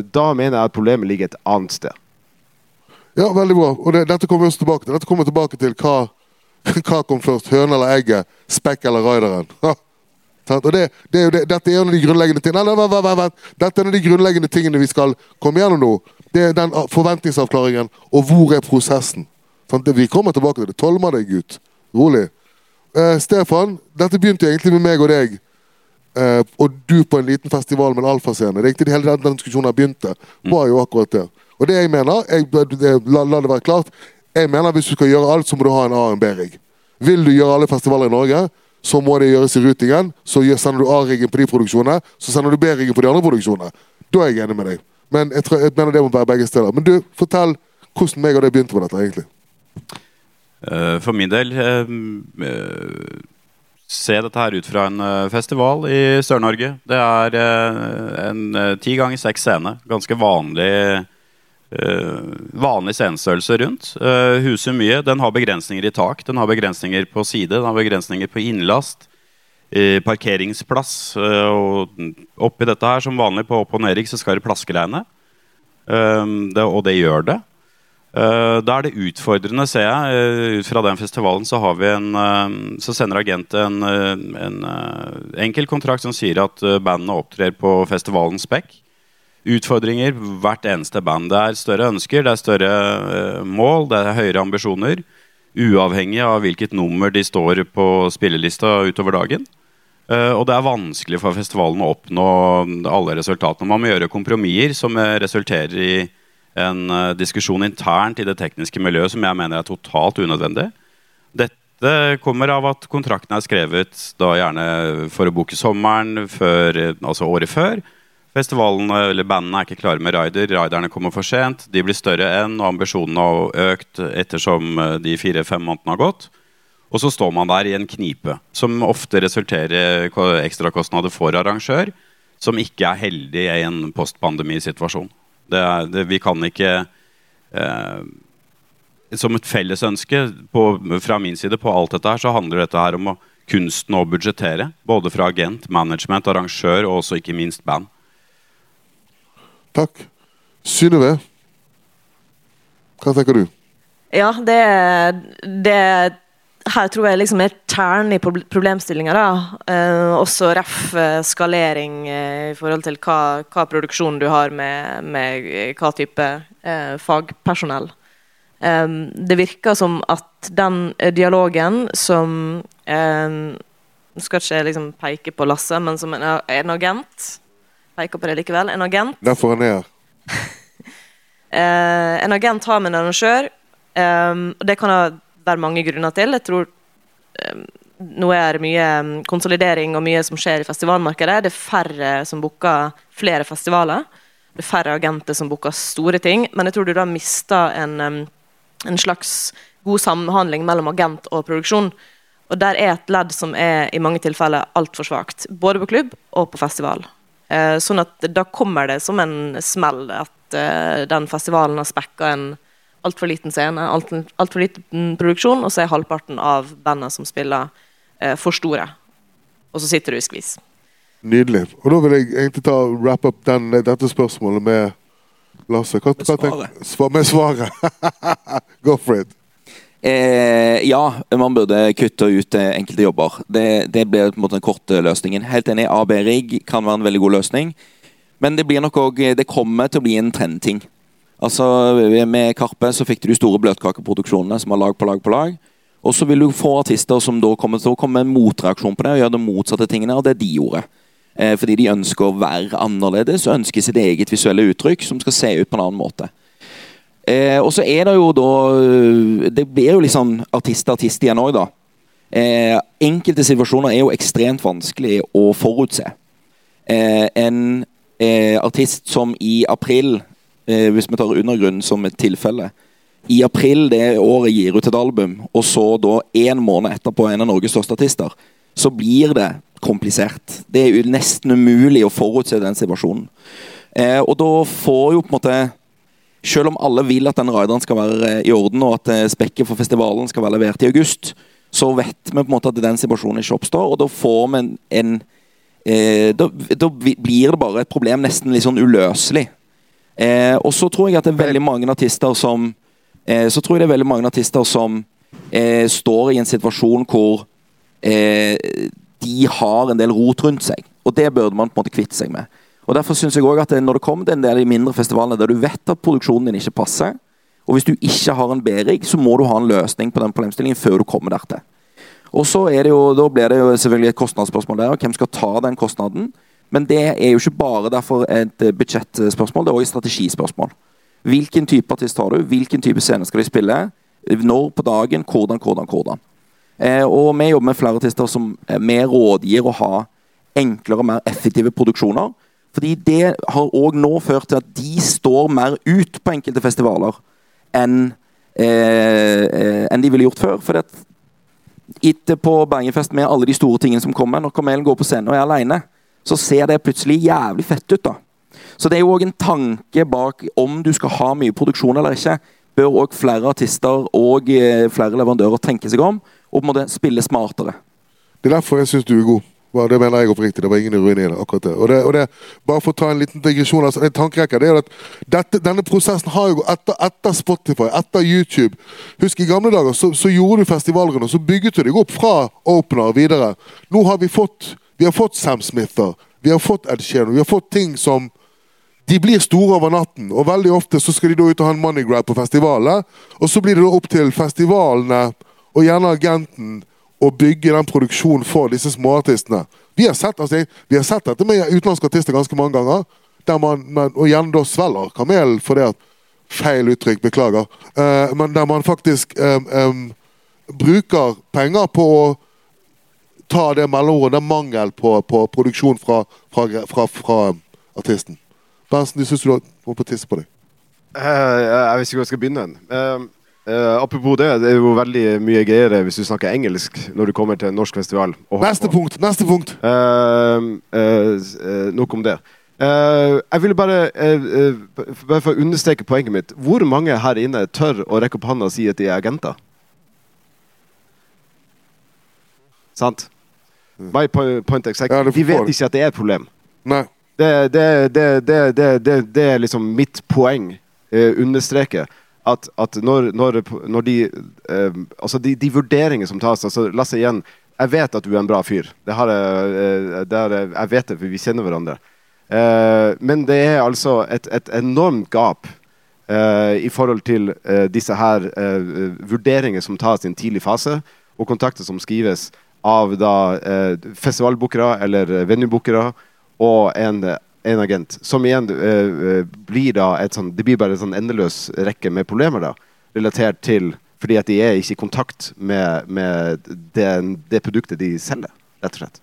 Da mener jeg at problemet ligger et annet sted. Ja, veldig bra. Og det, dette kommer vi også tilbake til. Dette kommer tilbake til hva, hva kom først. Høna eller egget? Spekk eller raideren? Og det, det er jo det, dette er en av de grunnleggende tingene Nei, nei, vent. Dette er en av de grunnleggende tingene vi skal komme gjennom nå. Det er den ah, forventningsavklaringen. Og hvor er prosessen? Sånn, Det, vi kommer tilbake til det. Tolmer deg, gutt. Rolig. Eh, Stefan, dette begynte egentlig med meg og deg. Eh, og du på en liten festival med en alfascene. Det er egentlig hele den, den diskusjonen begynte. var jo akkurat der. Og det jeg mener, jeg, det, la, la det være klart, jeg mener hvis du skal gjøre alt, så må du ha en A og en B-rigg. Vil du gjøre alle festivaler i Norge, så må det gjøres i rutingen. Så sender du A-riggen på de produksjonene, så sender du B-riggen på de andre produksjonene. Da er jeg enig med deg. Men jeg, tror, jeg mener det må være begge steder. Men du, fortell hvordan meg og deg begynte med dette, egentlig. Eh, For min del eh, eh, Se dette her ut fra en festival i Sør-Norge. Det er en ti ganger seks scene. Ganske vanlig vanlig scenestørrelse rundt. Uh, huser mye. Den har begrensninger i tak, den har begrensninger på side, den har begrensninger på innlast. eh, parkeringsplass. eh, og oppi dette her, som vanlig på opp- og Nerik, så skal det plaskeregne. Um, og det gjør det. Da er det utfordrende, ser jeg. Ut fra den festivalen så, har vi en, så sender agent en, en enkel kontrakt som sier at bandene opptrer på festivalens spekk. Utfordringer hvert eneste band. Det er større ønsker, det er større uh, mål, det er høyere ambisjoner. Uavhengig av hvilket nummer de står på spillelista utover dagen. Eh, og det er vanskelig for festivalen å oppnå alle resultatene. Man må gjøre kompromisser som eh, resulterer i en eh, diskusjon internt i det tekniske miljøet som jeg mener er totalt unødvendig. Dette kommer av at kontrakten er skrevet da gjerne for å booke sommeren, før, altså året før. Festivalene eller Bandene er ikke klare med rider. Riderne kommer for sent. De blir større enn, og ambisjonene har økt ettersom de fire-fem månedene har gått. Og så står man der i en knipe, som ofte resulterer i ekstrakostnader for arrangør, som ikke er heldig i en postpandemisituasjon. Det det, vi kan ikke eh, Som et felles ønske på, fra min side på alt dette her, så handler dette her om å, kunsten å budsjettere. Både fra agent, management, arrangør og også ikke minst band. Takk. Synnøve, hva tenker du? Ja, det, det her tror jeg liksom er kjernen i problemstillinga. Eh, også ref eh, skalering eh, i forhold til hva, hva produksjon du har med, med hva type eh, fagpersonell. Eh, det virker som at den dialogen som eh, Skal ikke liksom peke på Lasse, men som en, en agent Peker på det likevel. En agent. Derfor får han her. en agent har med en arrangør, og det kan være mange grunner til. Jeg tror um, nå er det mye konsolidering og mye som skjer i festivalmarkedet. Det er færre som booker flere festivaler. Det er færre agenter som booker store ting. Men jeg tror du da mister en, en slags god samhandling mellom agent og produksjon. Og der er et ledd som er i mange tilfeller altfor svakt. Både på klubb og på festival. Eh, sånn at da kommer det som en smell at eh, den festivalen har spekka en altfor liten scene, altfor alt liten produksjon, og så er halvparten av bandet som spiller, eh, for store. Og så sitter du i skvis. Nydelig. Og da vil jeg egentlig ta wrap up den, dette spørsmålet med Lasse. Hva, hva tenk, svar, med svaret. Go for it. Eh, ja, man burde kutte ut eh, enkelte jobber. Det, det blir på en måte den korte løsningen. Helt enig, AB-rigg kan være en veldig god løsning. Men det blir nok også, det kommer til å bli en trendting. Altså, Med Karpe så fikk du de store bløtkakeproduksjonene som har lag på lag på lag. Og så vil du få artister som da kommer til å komme med en motreaksjon på det og gjøre det motsatte tingene av det de gjorde. Eh, fordi de ønsker å være annerledes og ønsker sitt eget visuelle uttrykk som skal se ut på en annen måte. Eh, og så er det jo da Det blir jo litt sånn artist-artist igjen òg, da. Eh, enkelte situasjoner er jo ekstremt vanskelig å forutse. Eh, en eh, artist som i april eh, hvis vi tar undergrunnen som et tilfelle. I april det året gir ut et album, og så da en måned etterpå en av Norges største artister, så blir det komplisert. Det er jo nesten umulig å forutse den situasjonen. Eh, og da får jo på en måte Selv om alle vil at den rideren skal være eh, i orden, og at eh, spekket for festivalen skal være levert i august, så vet vi på en måte at den situasjonen ikke oppstår, og da får vi en, en eh, da, da, blir det bare et problem nesten litt sånn uløselig. Eh, og så tror jeg at det er veldig mange artister som eh, Så tror jeg det er veldig mange artister som eh, står i en situasjon hvor eh, de har en del rot rundt seg. Og det burde man på en måte kvitte seg med. Og Derfor synes jeg også at Når det kommer til en del av de mindre festivalene der du vet at produksjonen din ikke passer, og hvis du ikke har en B-rigg, så må du ha en løsning på den problemstillingen før du kommer dertil. Og så er det jo, Da blir det jo selvfølgelig et kostnadsspørsmål der. og Hvem skal ta den kostnaden? Men det er jo ikke bare derfor et eh, budsjettspørsmål, det er òg et strategispørsmål. Hvilken type artist har du? Hvilken type scene skal de spille? Når på dagen? Hvordan, hvordan, hvordan? Eh, og vi jobber med flere artister som vi rådgir å ha enklere og mer effektive produksjoner. Fordi det har òg nå ført til at de står mer ut på enkelte festivaler enn eh, enn de ville gjort før. For etter på Bergenfest med alle de store tingene som kommer, når Kamelen går på scenen og er aleine, så ser det plutselig jævlig fett ut. da. Så det er jo òg en tanke bak om du skal ha mye produksjon eller ikke. Bør òg flere artister og eh, flere leverandører tenke seg om og på en måte spille smartere. Det er derfor jeg syns du er god. Det mener jeg oppriktig. Det var ingen ironi i det. akkurat det. Og det, og det, Bare for å ta en liten digresjon, altså, en tankerekke, det er at dette, Denne prosessen har jo etter, etter, Spotify, etter YouTube Husk, i gamle dager så, så gjorde du festivalene, og så bygget du deg opp fra opener videre. Nå har vi fått vi har fått Sam Smither, vi har fått Ed Sheeran, vi har fått ting som de blir store over natten, og veldig ofte så skal de da ut og ha en money grab på festivalet. Og så blir det da opp til festivalene og gjerne agenten å bygge den produksjonen for disse småartistene. Vi har sett, altså, vi har sett dette med utenlandske artister ganske mange ganger. Der man, man, og gjerne da svelger kamelen for det at Feil uttrykk, beklager. Uh, men der man faktisk um, um, bruker penger på å ta det mellomordet, det er mangel på, på produksjon fra, fra, fra, fra artisten. Berntsen, du syns du holdt på tisse på deg? Uh, jeg vet ikke hvor jeg skal begynne. Eh, eh, apropos det, det er jo veldig mye greiere hvis du snakker engelsk når du kommer til en norsk festival. Neste punkt! Neste punkt! uh, uh, nok om det. Jeg ville bare, bare for å understreke poenget mitt. Hvor mange her inne tør å rekke opp hånda og si at de er agenter? Sant? My po- point exactly. Ja, de vet ikke at det er et problem. Nei. Det, det, det, det, det, det, det er liksom mitt poeng. Eh, understreke at, at når, når, når de eh, Altså de, de vurderinger som tas altså Lasse igjen, jeg vet at du er en bra fyr. Det har jeg, eh, det har jeg, jeg vet det, for vi kjenner hverandre. Eh, men det er altså et, et enormt gap eh, i forhold til eh, disse her eh, vurderinger som tas i en tidlig fase, og kontakter som skrives av da festivalbookere eller venuebookere og en, en agent. Som igjen eh, blir da et sånn Det blir bare en sånn endeløs rekke med problemer, da. Relatert til Fordi at de er ikke i kontakt med, med det, det produktet de selger, rett og slett.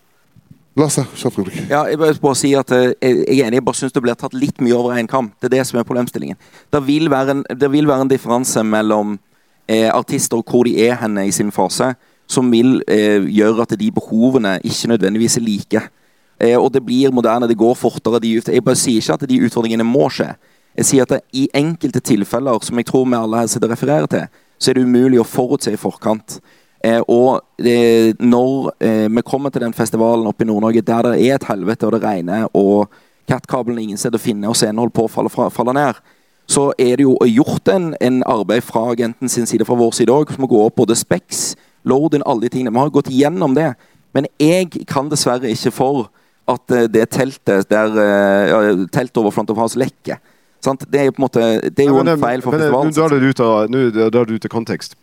Lasse, kjapp replikk. Ja, jeg bare, bare si at eh, jeg jeg er enig, jeg bare syns det blir tatt litt mye over en kam. Det er det som er problemstillingen. Det vil være en, det vil være en differanse mellom eh, artister og hvor de er henne i sin fase, som vil eh, gjøre at de behovene ikke nødvendigvis er like. Eh, og det blir moderne, det går fortere. Jeg bare sier ikke at de utfordringene må skje. Jeg sier at det, i enkelte tilfeller, som jeg tror vi alle her sitter og refererer til, så er det umulig å forutse i forkant. Eh, og det, når eh, vi kommer til den festivalen oppe i Nord-Norge der det er et helvete og det regner, og Cat-kabelen er ingen sted å finne, og scenehold på faller, falle, fra, faller ned, så er det jo gjort en, en arbeid fra agenten sin side, fra vår side òg, som må gå opp både Specs, load-in, alle de tingene. Vi har gått gjennom det. Men jeg kan dessverre ikke for at eh, det teltet der ja, Teltet over Front of hans lekker. Sant? Det er på en måte Det er jo en feil for festivalen. Nå drar du ut av, kontekst.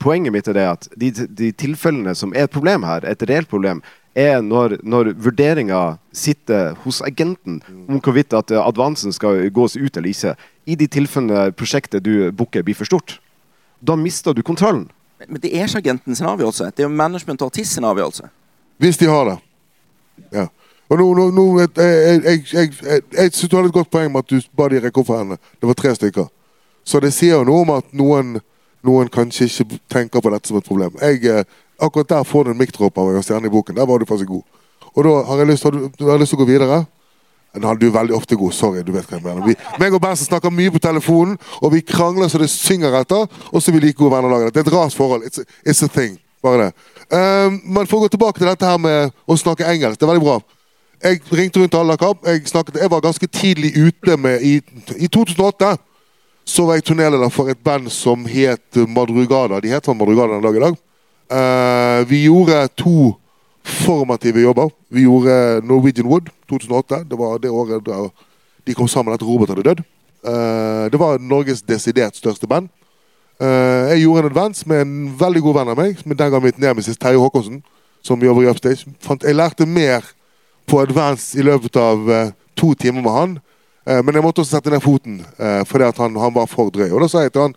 Poenget mitt er det at de, de tilfellene som er et problem her, et reelt problem, er når, når vurderinga sitter hos agenten om hvorvidt at eh, advansen skal gås ut eller ikke. I de tilfellene prosjektet du booker, blir for stort. Da mister du kontrollen. Men det er ikke agenten sin avgjørelse. Det er jo management og artist sin avgjørelse. Hvis de har det. Ja. Og nå, nå, nå jeg, jeg, jeg, jeg, synes du hadde et godt poeng med at du ba de rekke opp for henne. Det var tre stykker. Så det sier jo noe om at noen, noen kanskje ikke tenker på dette som et problem. Eh, akkurat der får du en mic-drop av en stjerne i boken. Der var du faktisk god. Og da har jeg lyst, har du, har lyst til å gå videre? Nå er veldig ofte god. Sorry, du vet hva jeg mener. Vi, meg og Berntsen snakker mye på telefonen, og vi krangler så det synger etter. Og så er vi like gode venner det. Det er et rart forhold. It's it's a thing. Bare det. Um, men for å gå tilbake til dette her med å snakke engelsk. Det er veldig bra. Jeg ringte rundt alle kamp. Jeg, snakket, jeg var ganske tidlig ute med I, i 2008 så var jeg turnéleder for et band som het Madrugada. De heter Madrugada den dag i dag. Uh, vi gjorde to formative jobber. Vi gjorde Norwegian Wood 2008. Det var det året da de kom sammen etter Robert hadde dødd. Uh, det var Norges desidert største band. Uh, jeg gjorde en advance med en veldig god venn av meg, som den gang mitt nemesis Terje Håkonsen, som jobber i Upstage. Jeg lærte mer på advance i løpet av eh, to timer med han. Eh, men jeg måtte også sette ned foten uh, fordi han, han var for drøy. Og da sa jeg til han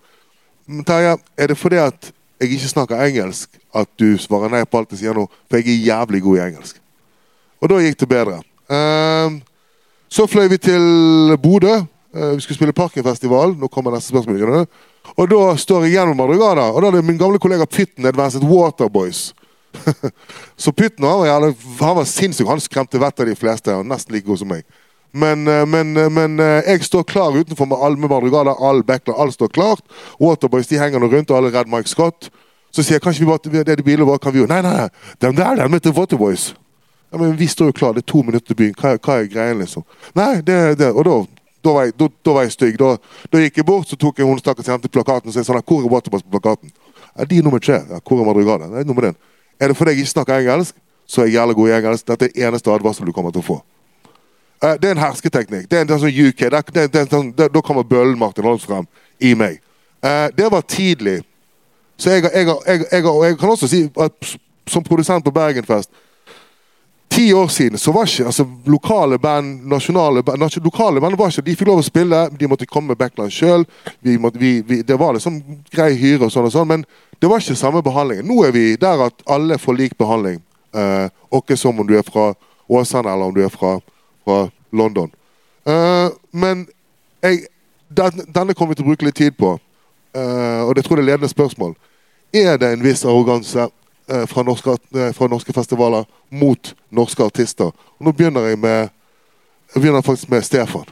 "Men Terje, er det fordi at jeg ikke snakker engelsk at du svarer nei på alt jeg sier nå? For jeg er jævlig god i engelsk. Og da gikk det bedre. Eh, så fløy vi til Bodø. Eh, vi skulle spille Parkenfestival. Nå kommer neste spørsmål. Og da står jeg gjennom Madrugada, og da er det min gamle kollega Pitten advanced Waterboys. så Pytten han var, jævlig- han var sinnssyk. Han skremte vettet av de fleste. Han nesten like god som meg. Men, eh, men, eh, men eh, jeg står klar utenfor med alle med Madrugada, all backler, alt står klart. Waterboys de henger nå rundt, og alle er redd Mike Scott. Så sier jeg kanskje vi bare, det er de bilene våre, kan vi jo Nei, nei, nei, den der den heter Waterboys. Ja, men vi står jo klar, det er to minutter til byen. Hva, hva er greien, liksom? Nei, det, det Og da, da, var jeg, da, da var jeg stygg. Da, da gikk jeg bort, så tok jeg hun stakkars jente plakaten og sa sånn Hvor er Waterboys på plakaten? Ja, de er nummer tre. Ja, hvor er Madrugada? Nei, nummer den. Er det fordi jeg ikke snakker engelsk, så er jeg jævlig god i engelsk. Dette er eneste advarsel du kommer til å få. Eh, det er en hersketeknikk. Det er en, det er sånn UK. Det det det sånn, det, da kommer bøllen Martin Holmstrøm i meg. Eh, det var tidlig. Så jeg, jeg, jeg, jeg kan også si at som produsent på Bergenfest Ti år siden så var ikke altså, lokale band, nasjonale band Lokale band var ikke, De fikk lov å spille, de måtte komme med backline sjøl. Det var liksom grei hyre og sånn, og sånn, men det var ikke samme behandlingen. Nå er vi der at alle får lik behandling. Eh, ikke som om du er fra Åsane eller om du er fra, fra London. Eh, men jeg, den, denne kommer vi til å bruke litt tid på, eh, og det tror jeg er ledende spørsmål. Er det en viss arroganse fra, norske, eh, fra norske festivaler mot norske artister? Og nå begynner jeg med jeg begynner faktisk med Stefan.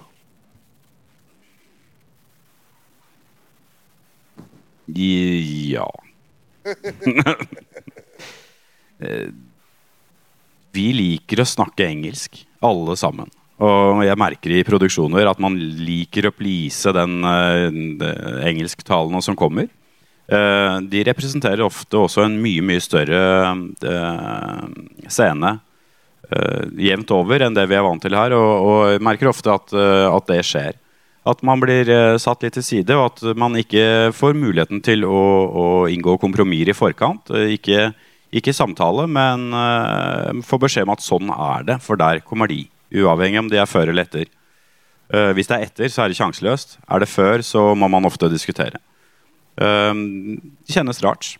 Ja Eh, Vi liker å snakke engelsk, alle sammen. Og jeg merker i produksjoner at man liker å please den den engelsktalende som kommer. Eh, de representerer ofte også en mye, mye større eh, scene eh, jevnt over enn det vi er vant til her. Og, og merker ofte at, at det skjer. At man blir satt litt til side, og at man ikke får muligheten til å, å inngå kompromisser i forkant. Ikke, ikke samtale, men uh, får beskjed om at sånn er det, for der kommer de. Uavhengig om de er før eller etter. Uh, hvis det er etter, så er det sjanseløst. Er det før, så må man ofte diskutere. Eh, det kjennes rart.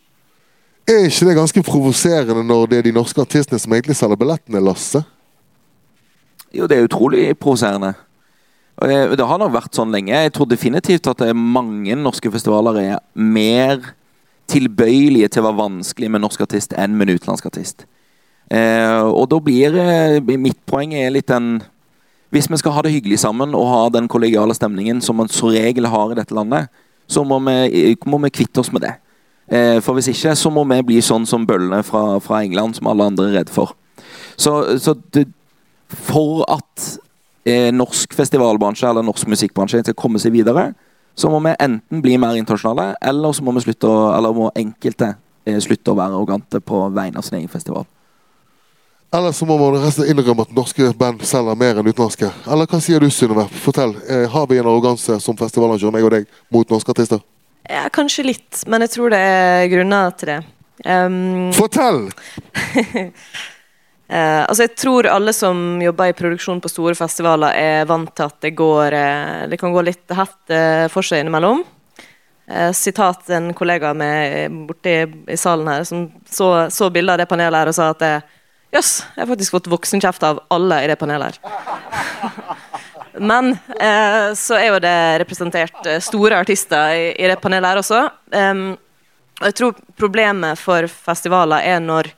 Er ikke det ganske provoserende når det er de norske artistene som egentlig selger billettene, Lasse? Jo, det er utrolig provoserende. Det, det har nok vært sånn lenge. Jeg tror definitivt at det mange norske festivaler er mer tilbøyelige til å være vanskelig med norsk artist enn med en utenlandsk artist. Eh, og da blir eh, mitt poeng er litt den Hvis vi skal ha det hyggelig sammen og ha den kollegiale stemningen som man som regel har i dette landet, så må vi, må vi kvitte oss med det. Eh, for hvis ikke, så må vi bli sånn som bøllene fra, fra England, som alle andre er redd for. Så, så det, for at eh, norsk festivalbransje eller norsk musikkbransje skal komme seg videre, så må vi enten bli mer internasjonale, eller så må, vi slutte å, eller må enkelte eh, slutte å være arrogante på vegne av sin egen festival. Eller så må man resten innrømme at norske band selger mer enn utenlandske. Eller hva sier du, Synnøve? Fortell. Eh, har vi en arroganse som festivalarrangør, meg og deg, mot norske artister? Ja, kanskje litt, men jeg tror det er grunner til det. Um, Fortell! uh, altså jeg tror alle som jobber i produksjon på store festivaler, er vant til at det, går, uh, det kan gå litt hett uh, for seg innimellom. Sitat en kollega med borte i, salen her som så, så bildet av det panelet her og sa at eh, jøss, jeg har faktisk fått voksenkjeft av alle i det panelet her. Men eh, så er jo det representert eh, store artister i, i det panelet her også. Um, og jeg tror problemet for festivaler er når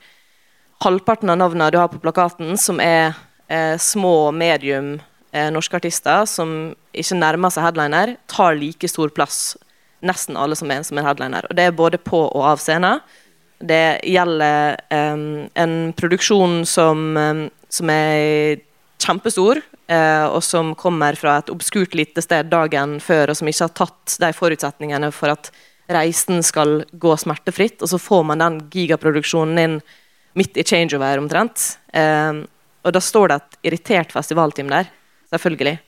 halvparten av navnene du har på plakaten, som er eh, små medium eh, norske artister som ikke nærmer seg headliner, tar like stor plass nesten alle som er som en headliner. Og det er både på og av scenen. Det gjelder um, en produksjon som, um, som er kjempestor, uh, og som kommer fra et obskurt lite sted dagen før, og som ikke har tatt de forutsetningene for at reisen skal gå smertefritt, og så får man den gigaproduksjonen inn midt i changeover omtrent. Um, og da står det et irritert festivalteam der, selvfølgelig.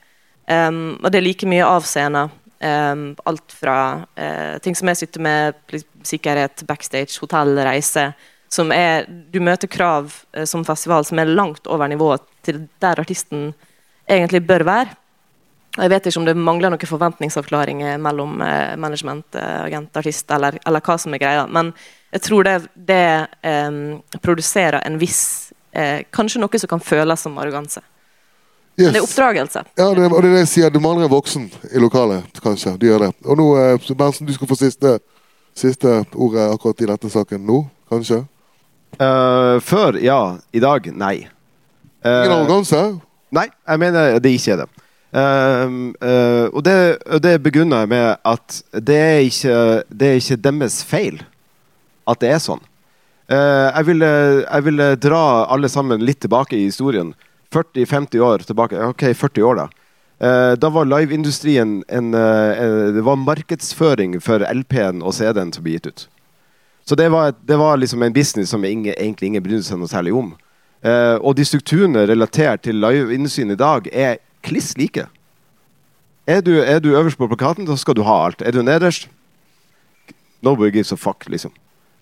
Og det er like mye avseende. Um, alt fra uh, ting som jeg sitter med, sikkerhet, backstage, hotell, reise. Som er Du møter krav eh, som festival som er langt over nivået til der artisten egentlig bør være. Og Jeg vet ikke om det mangler noen forventningsavklaringer mellom eh, management, eh, agent, artist, eller, eller hva som er greia. Men jeg tror det, det eh, produserer en viss eh, Kanskje noe som kan føles som arroganse. Yes. Det er oppdragelse. Ja, det, og det er det jeg sier. Du mangler en voksen i lokalet, kanskje. De gjør det. Og nå, eh, så Berntsen, du skal få siste, siste ordet akkurat i denne saken nå, kanskje? Uh, før, ja. I dag, nei. Uh, Ingen arroganse? Nei, jeg mener det ikke er det. Ehm, uh, og det, det begrunner jeg med at det er, ikke, det er ikke deres feil at det er sånn. Eh, jeg, ville, jeg ville dra alle sammen litt tilbake i historien. 40-50 år tilbake. Ok, 40 år, da. Eh, da var liveindustrien en, eh, Det var markedsføring for LP-en og CD-en som ble gitt ut. Så det var, det var liksom en business som ingen, egentlig ingen brydde seg noe særlig om. Eh, og de strukturene relatert til liveindustrien i dag er kliss like. Er du, er du øverst på plakaten, da skal du ha alt. Er du nederst Nobody gives a fuck, liksom.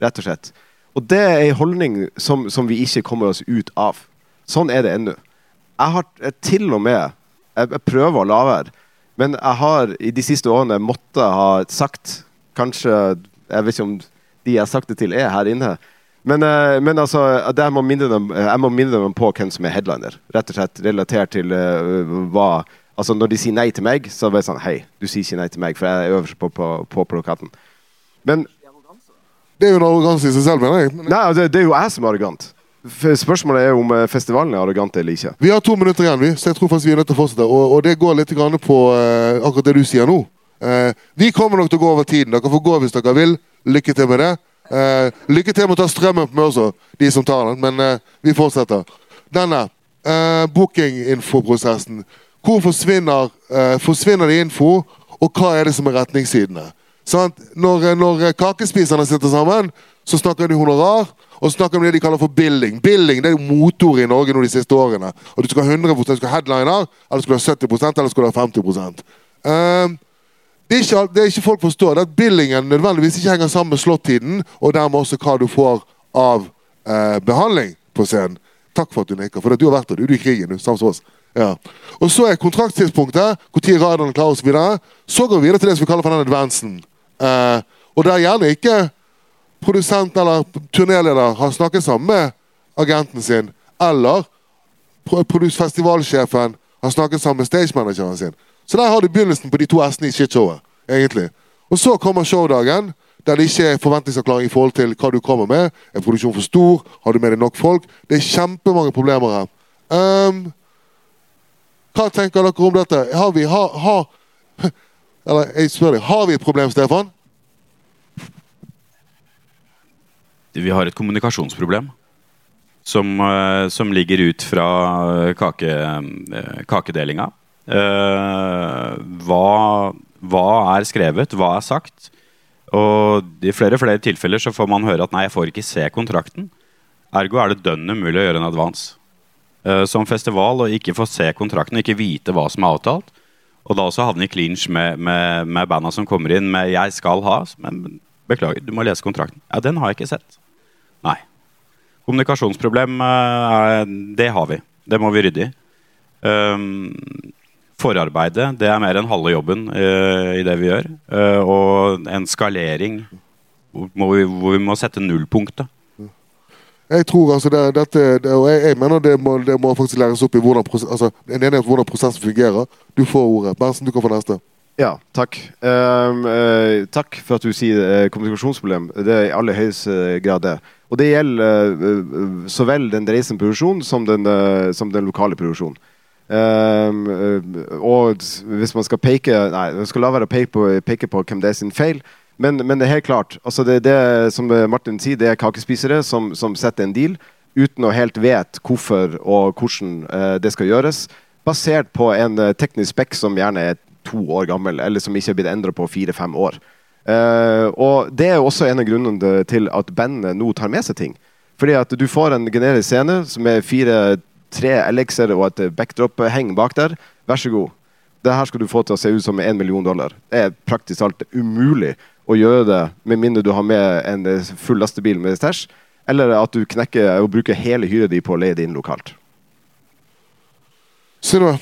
Rett og slett. Og det er en holdning som, som vi ikke kommer oss ut av. Sånn er det ennå. Jeg har til og med jeg, jeg prøver å la være, men jeg har i de siste årene måttet ha sagt Kanskje Jeg vet ikke om de jeg har sagt det til, er her inne. Men, eh, men altså, jeg må, minne dem, jeg må minne dem på hvem som er headliner. Rett og slett relatert til uh, hva Altså Når de sier nei til meg, så er det sånn Hei, du sier ikke nei til meg, for jeg er øverst på, på, på plakaten. Men Det er jo en arroganse i seg selv, mener jeg. Men Nei, det, det er jo jeg som er arrogant. Spørsmålet er om eh, festivalen er arrogant eller ikke. Vi har to minutter igjen, vi, så jeg tror faktisk vi er nødt til å fortsette. Og, og det går litt på uh, akkurat det du sier nå. Uh, vi kommer nok til å gå over tiden. Dere får gå hvis dere vil. Lykke til med det. Uh, lykke til med å ta strømmen på meg også, de som tar den. Men vi fortsetter. Denne uh, booking-infoprosessen. Hvor forsvinner, forsvinner det info, og hva er det som er retningssidene? Når, når kakespiserne sitter sammen, så snakker de honorar. Og snakker om det de kaller for billing. Billing det er jo motor i Norge nå de siste årene. Og du skal ha 100 du skal ha headliner, eller skal du ha 70 eller skal du ha 50 Ehm, det, er ikke, det er ikke folk forstår, det er at billingen nødvendigvis ikke henger sammen med slåttiden, og dermed også hva du får av eh, behandling på scenen. Takk for at du nikker, for du har vært der. Du er i krigen, du, sammen med oss. Ja. Og så er kontraktstidspunktet, når radioen er klar osv. Videre. så går vi videre til det som vi kaller for den advansen. Eh, og er gjerne ikke produsent eller turnéleder har snakket sammen med agenten sin, eller festivalsjefen har snakket sammen med stagemanageren sin. Så der har du begynnelsen på de to s-ene i shitshowet. egentlig. Og så kommer showdagen, der det ikke er forventningsavklaring i forhold til hva du kommer med. Er produksjonen for stor? Har du med deg nok folk? Det er kjempemange problemer her. Um, hva tenker dere om dette? Har vi har, har, Eller jeg spør deg, har vi et problem, Stefan? Vi har et kommunikasjonsproblem som, eh, som ligger ut fra eh, kake, eh, kakedelinga. Hva, hva er skrevet? Hva er sagt? Og i flere og flere tilfeller så får man høre at nei, jeg får ikke se kontrakten. Ergo er det dønn umulig å gjøre en advance. Som festival og ikke få se kontrakten og ikke vite hva som er avtalt. Og da også havne i clinch med, med, med banda som kommer inn med 'jeg skal ha', men beklager, du må lese kontrakten. Ja, den har jeg ikke sett. Nei. Kommunikasjonsproblem, eh, det har vi. Det må vi rydde i. Um, forarbeidet, det er mer enn halve jobben eh, i det vi gjør. Eh, og en skalering hvor, vi, må sette nullpunktet. Jeg tror altså det, dette, det, og jeg, jeg mener det må, det må faktisk læres opp i hvordan, altså, en enighet hvordan prosessen fungerer. Du får ordet. Berntsen, du kan få neste. Ja, takk. Um, uh, takk for at du sier uh, kommunikasjonsproblem. Det er i aller høyeste grad det. Og det gjelder uh, eh, så vel den reisende produksjonen som eh, som den lokale produksjonen. Um, eh, og hvis man skal peke Nei, man skal la være å peke på, peke på hvem det er sin feil. Men, men det er helt klart. Altså det, det som Martin sier, det er kakespisere som, som setter en deal uten å helt vet hvorfor og hvordan eh, det skal gjøres. Basert på en eh, teknisk spekk som gjerne er to år gammel, eller som ikke er blitt endra på fire-fem år. Uh, og Det er også en av grunnene til at bandet nå tar med seg ting. Fordi at du får en generisk scene som er fire, tre LX-er og et backdrop-heng bak der. Vær så god. Det her skal du få til å se ut som én million dollar. Det er praktisk talt umulig å gjøre det med mindre du har med en full lastebil med stæsj, eller at du knekker og bruker hele hyret di på å leie det inn lokalt. Synnøve.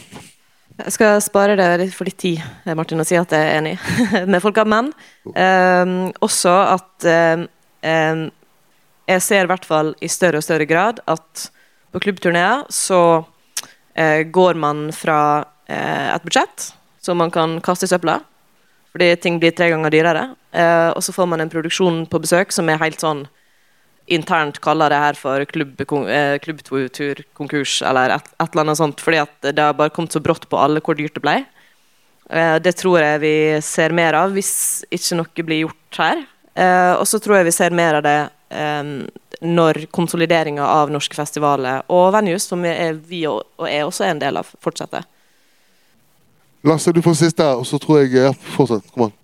Jeg skal spare litt for litt tid, Martin, og si at jeg er enig med folka. Men eh, også at eh, jeg ser i hvert fall i større og større grad at på klubbturneer så eh, går man fra eh, et budsjett som man kan kaste i søpla, fordi ting blir tre ganger dyrere, eh, og så får man en produksjon på besøk som er helt sånn internt kaller det her for eh, klubbturkonkurs eller et, et eller annet sånt, fordi at det har bare kommet så brått på alle hvor dyrt det ble. Eh, det tror jeg vi ser mer av hvis ikke noe blir gjort her. Eh, og så tror jeg vi ser mer av det når konsolideringa av norske festivaler og venues, som vi er, vi og, er også en del av, fortsetter. Lasse, du får siste, og så tror jeg ja, Fortsett. Kom an.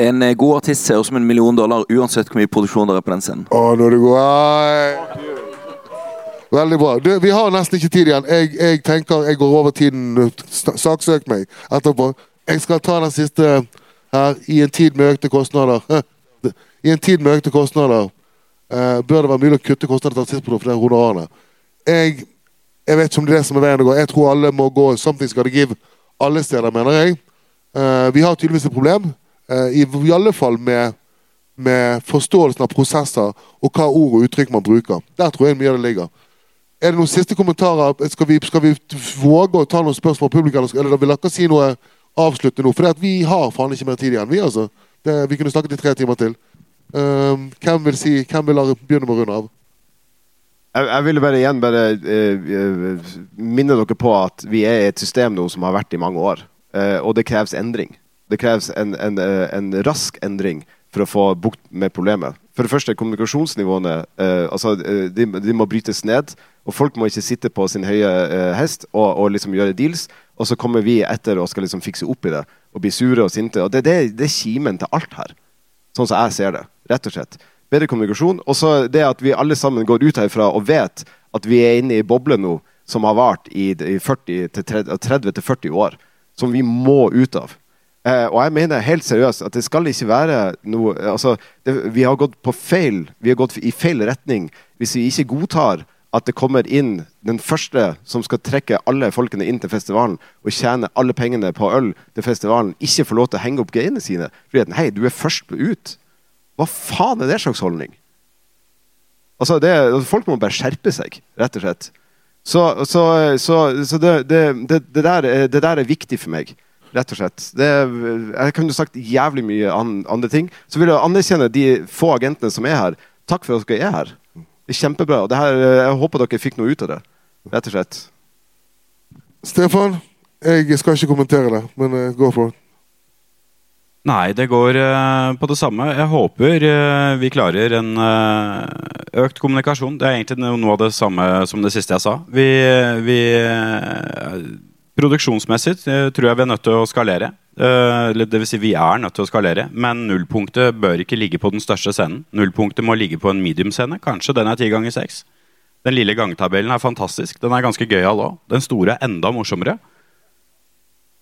En eh, god artist ser ut som en million dollar uansett hvor mye produksjon det er på den scenen. Å, er det god. Veldig bra. Du, vi har nesten ikke tid igjen. Jeg, jeg tenker jeg går over tiden. Saksøk meg etterpå. Jeg skal ta den siste her i en tid med økte kostnader. I en tid med økte kostnader. eh, bør det være mulig å kutte kostnader til artistprodukt for de honorarene. Jeg, jeg vet ikke om det er det som er veien å gå. Jeg tror alle må gå something's gotta give alle steder, mener jeg. Eh, vi har tydeligvis et problem, i, i alle fall med, med forståelsen av prosesser og hva ord og uttrykk man bruker. Der tror jeg mye av det ligger. Er det noen siste kommentarer? Skal vi, skal vi våge å ta noen spørsmål fra publikum? Eller vil dere si noe avslutte nå? For vi har faen ikke mer tid igjen. Vi altså. Det, vi kunne snakket i tre timer til. Um, hvem vil si, hvem vil begynne med å runde av? Jeg, jeg ville bare igjen bare uh, minne dere på at vi er i et system nå som har vært i mange år. Uh, og det kreves endring. Det kreves en, en, en rask endring for å få bukt med problemet. For det første, kommunikasjonsnivåene eh, altså, de, de, må brytes ned. Og folk må ikke sitte på sin høye eh, hest og, og, liksom gjøre deals, og så kommer vi etter og skal liksom fikse opp i det og bli sure og sinte. Og Det, det, det er kimen til alt her, sånn som jeg ser det. Rett og slett. Bedre kommunikasjon. Og så det at vi alle sammen går ut herfra og vet at vi er inne i boble nå som har vart i, i 30-40 år, som vi må ut av. Eh, og jeg mener helt seriøst at det skal ikke være noe altså, det, Vi har gått på feil Vi har gått i feil retning hvis vi ikke godtar at det kommer inn den første som skal trekke alle folkene inn til festivalen og tjene alle pengene på øl til festivalen, ikke får lov til å henge opp greiene sine. Fordi at, hei, du er først ut. Hva faen er det slags holdning? Altså, det, Folk må bare skjerpe seg, rett og slett. Så, så, så, så det, det, det, der, det, der, er viktig for meg, rett og slett. jeg kunne sagt jævlig mye an, andre ting. Så vil jeg anerkjenne de få agentene som er her. Takk for at dere er her. Det er kjempebra. og her, eh, jeg håper dere fikk noe ut av det. Rett og slett. Stefan, jeg skal ikke kommentere det, men uh, gå for det. Nei, det går uh, på det samme. Jeg håper uh, vi klarer en økt kommunikasjon. Det er egentlig noe av det samme som det siste jeg sa. Vi, vi Produksjonsmessig tror jeg vi er nødt til å skalere. Dvs. det vil si vi er nødt til å skalere, men nullpunktet bør ikke ligge på den største scenen. Nullpunktet må ligge på en medium-scene. Kanskje den er ti ganger seks. Den lille gangtabellen er fantastisk. Den er ganske gøyal òg. Den store er enda morsommere.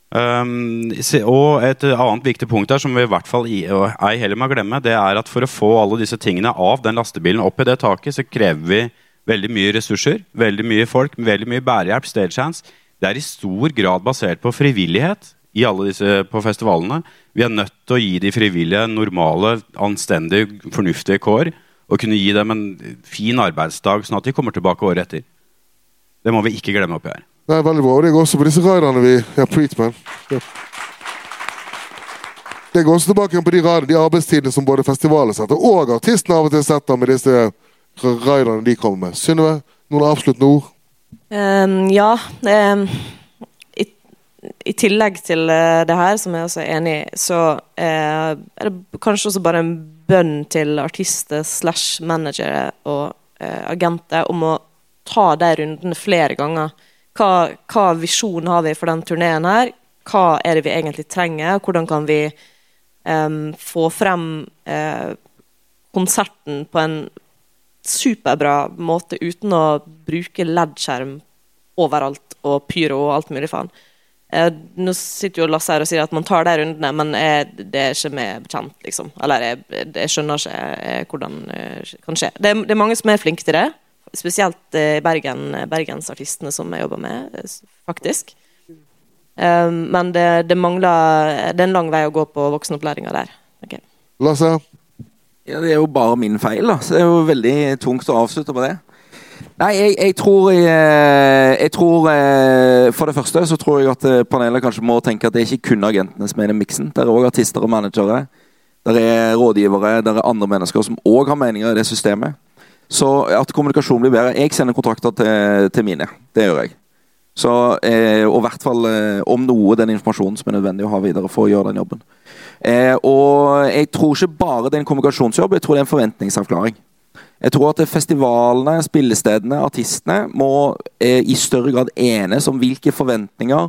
Um, og et annet viktig punkt her som vi i hvert fall ei heller må glemme, det er at for å få alle disse tingene av den lastebilen opp i det taket, så krever vi veldig mye ressurser, veldig mye folk, veldig mye bærehjelp, stagehands. Det er i stor grad basert på frivillighet i alle disse på festivalene. Vi er nødt til å gi de frivillige normale, anstendige, fornuftige kår. Og kunne gi dem en fin arbeidsdag, sånn at de kommer tilbake året etter. Det må vi ikke glemme oppi her. Det er veldig bra. Og det går også på disse raiderne vi ja, Preatman. man. Ja. Det går også tilbake på de, de arbeidstidene som både festivalet setter, og artistene av og til setter med disse raiderne de kommer med. Synnøve, noen avsluttende ord? Um, ja. Um i tillegg til uh, det her, som jeg også er enig i, så uh, er det kanskje også bare en bønn til artister slash managere og uh, agenter om å ta de rundene flere ganger. Hva, hva visjon har vi for den turneen her? Hva er det vi egentlig trenger? Hvordan kan vi um, få frem konserten på en superbra måte uten å bruke LED-skjerm overalt og pyro og alt mulig faen? Eh, nå sitter jo Lasse her og sier at man tar de rundene, men jeg, det er ikke meg bekjent, liksom. Eller jeg, jeg skjønner ikke hvordan det kan skje. Det det er, mange som er flinke til det. Spesielt i Bergen, bergensartistene som jeg jobber med, faktisk. Um, men det, det, mangler Det er en lang vei å gå på voksenopplæringa der. Okay. Lasse? Ja, Det er jo bare min feil, da. Så det er jo veldig tungt å avslutte på det. Nei, jeg, jeg, tror, jeg, eh, jeg, tror eh, For det første så tror jeg at eh, panelet kanskje må tenke at det er ikke kun agentene som er i miksen. Det er òg artister og managere. Det er rådgivere, det er andre mennesker som òg har meninger i det systemet. Så at kommunikasjonen blir bedre Jeg sender kontrakter til, til mine. Det gjør jeg. Så, og i hvert fall om noe den informasjonen som er nødvendig å ha videre for å gjøre den jobben. og jeg tror ikke bare det er en kommunikasjonsjobb, jeg tror det er en forventningsavklaring. Jeg tror at festivalene, spillestedene, artistene må eh, i større grad enes om hvilke forventninger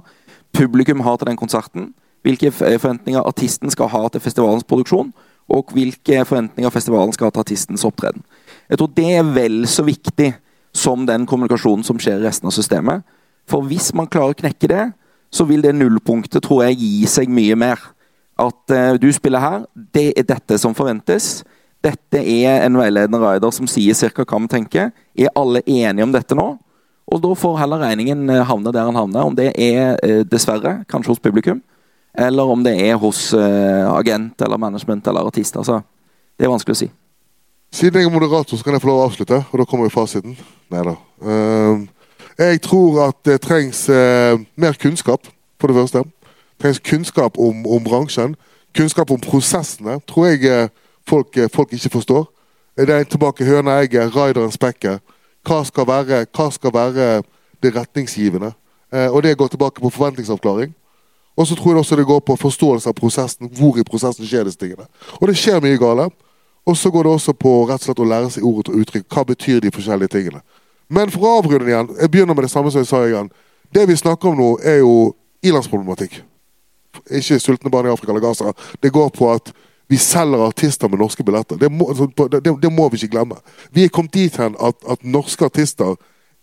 publikum har til den konserten. Hvilke eh, forventninger artisten skal ha til festivalens produksjon. Og hvilke forventninger festivalen skal ha til artistens opptreden. Jeg tror det er vel så viktig som den kommunikasjonen som skjer i resten av systemet. For hvis man klarer å knekke det, så vil det nullpunktet tror jeg gi seg mye mer. At uh, du spiller her, det er dette som forventes. Dette er en veiledende rider som sier ca. hva vi tenker. Er alle enige om dette nå? Og da får heller regningen eh, havne der den havner. Om det er uh, dessverre kanskje hos publikum, eller om det er hos uh, agent eller management eller artist. Altså, det er vanskelig å si. Siden jeg er moderator, så kan jeg få lov å avslutte. Og da kommer jo fasiten. Neida. Uh, jeg tror at det trengs uh, mer kunnskap, for det første. Det trengs kunnskap om, om, bransjen. Kunnskap om prosessene tror jeg uh, folk, folk, ikke forstår. Det er tilbake høna-egget, rideren spekket. Hva skal være, hva skal være det retningsgivende? og det går tilbake på forventningsavklaring. Og så tror jeg også det går på forståelse av prosessen. Hvor i prosessen skjer disse tingene. Og det skjer mye gale. Og så går det også på rett og slett å lære seg ordet og uttrykk. Hva betyr de forskjellige tingene? Men for å avrunde igjen, jeg begynner med det samme som jeg sa igjen. Det vi snakker om nå, er jo ilandsproblematikk. Ikke sultne barn i Afrika eller Gaza. Det går på at vi selger artister med norske billetter. Det må, altså, det, det må vi ikke glemme. Vi er kommet dit hen at, at, norske artister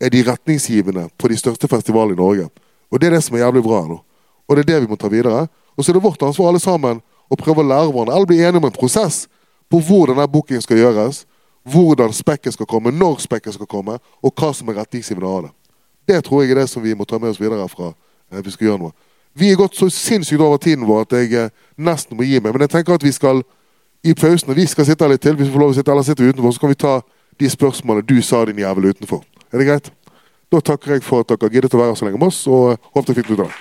er de retningsgivende på de største festivalene i Norge. Og det er det som er jævlig bra nå. Og det er det vi må ta videre. Og så er det vårt ansvar alle sammen å prøve å lære hverandre, eller bli enige om en prosess på hvor denne bookingen skal gjøres, hvordan spekket skal komme, når spekket skal komme, og hva som er retningsgivende av det. Det tror jeg er det som vi må ta med oss videre herfra. Eh, vi skal gjøre noe. Vi er gått så sinnssykt over tiden vår at jeg eh, nesten må gi meg. Men jeg tenker at vi skal i pausen, og vi skal sitte her litt til, hvis vi får lov å sitte, eller sitter vi utenfor, så kan vi ta de spørsmålene du sa, din jævel, utenfor. Er det greit? Da takker jeg for at dere giddet å være så lenge med oss, og håper dere fikk ut av.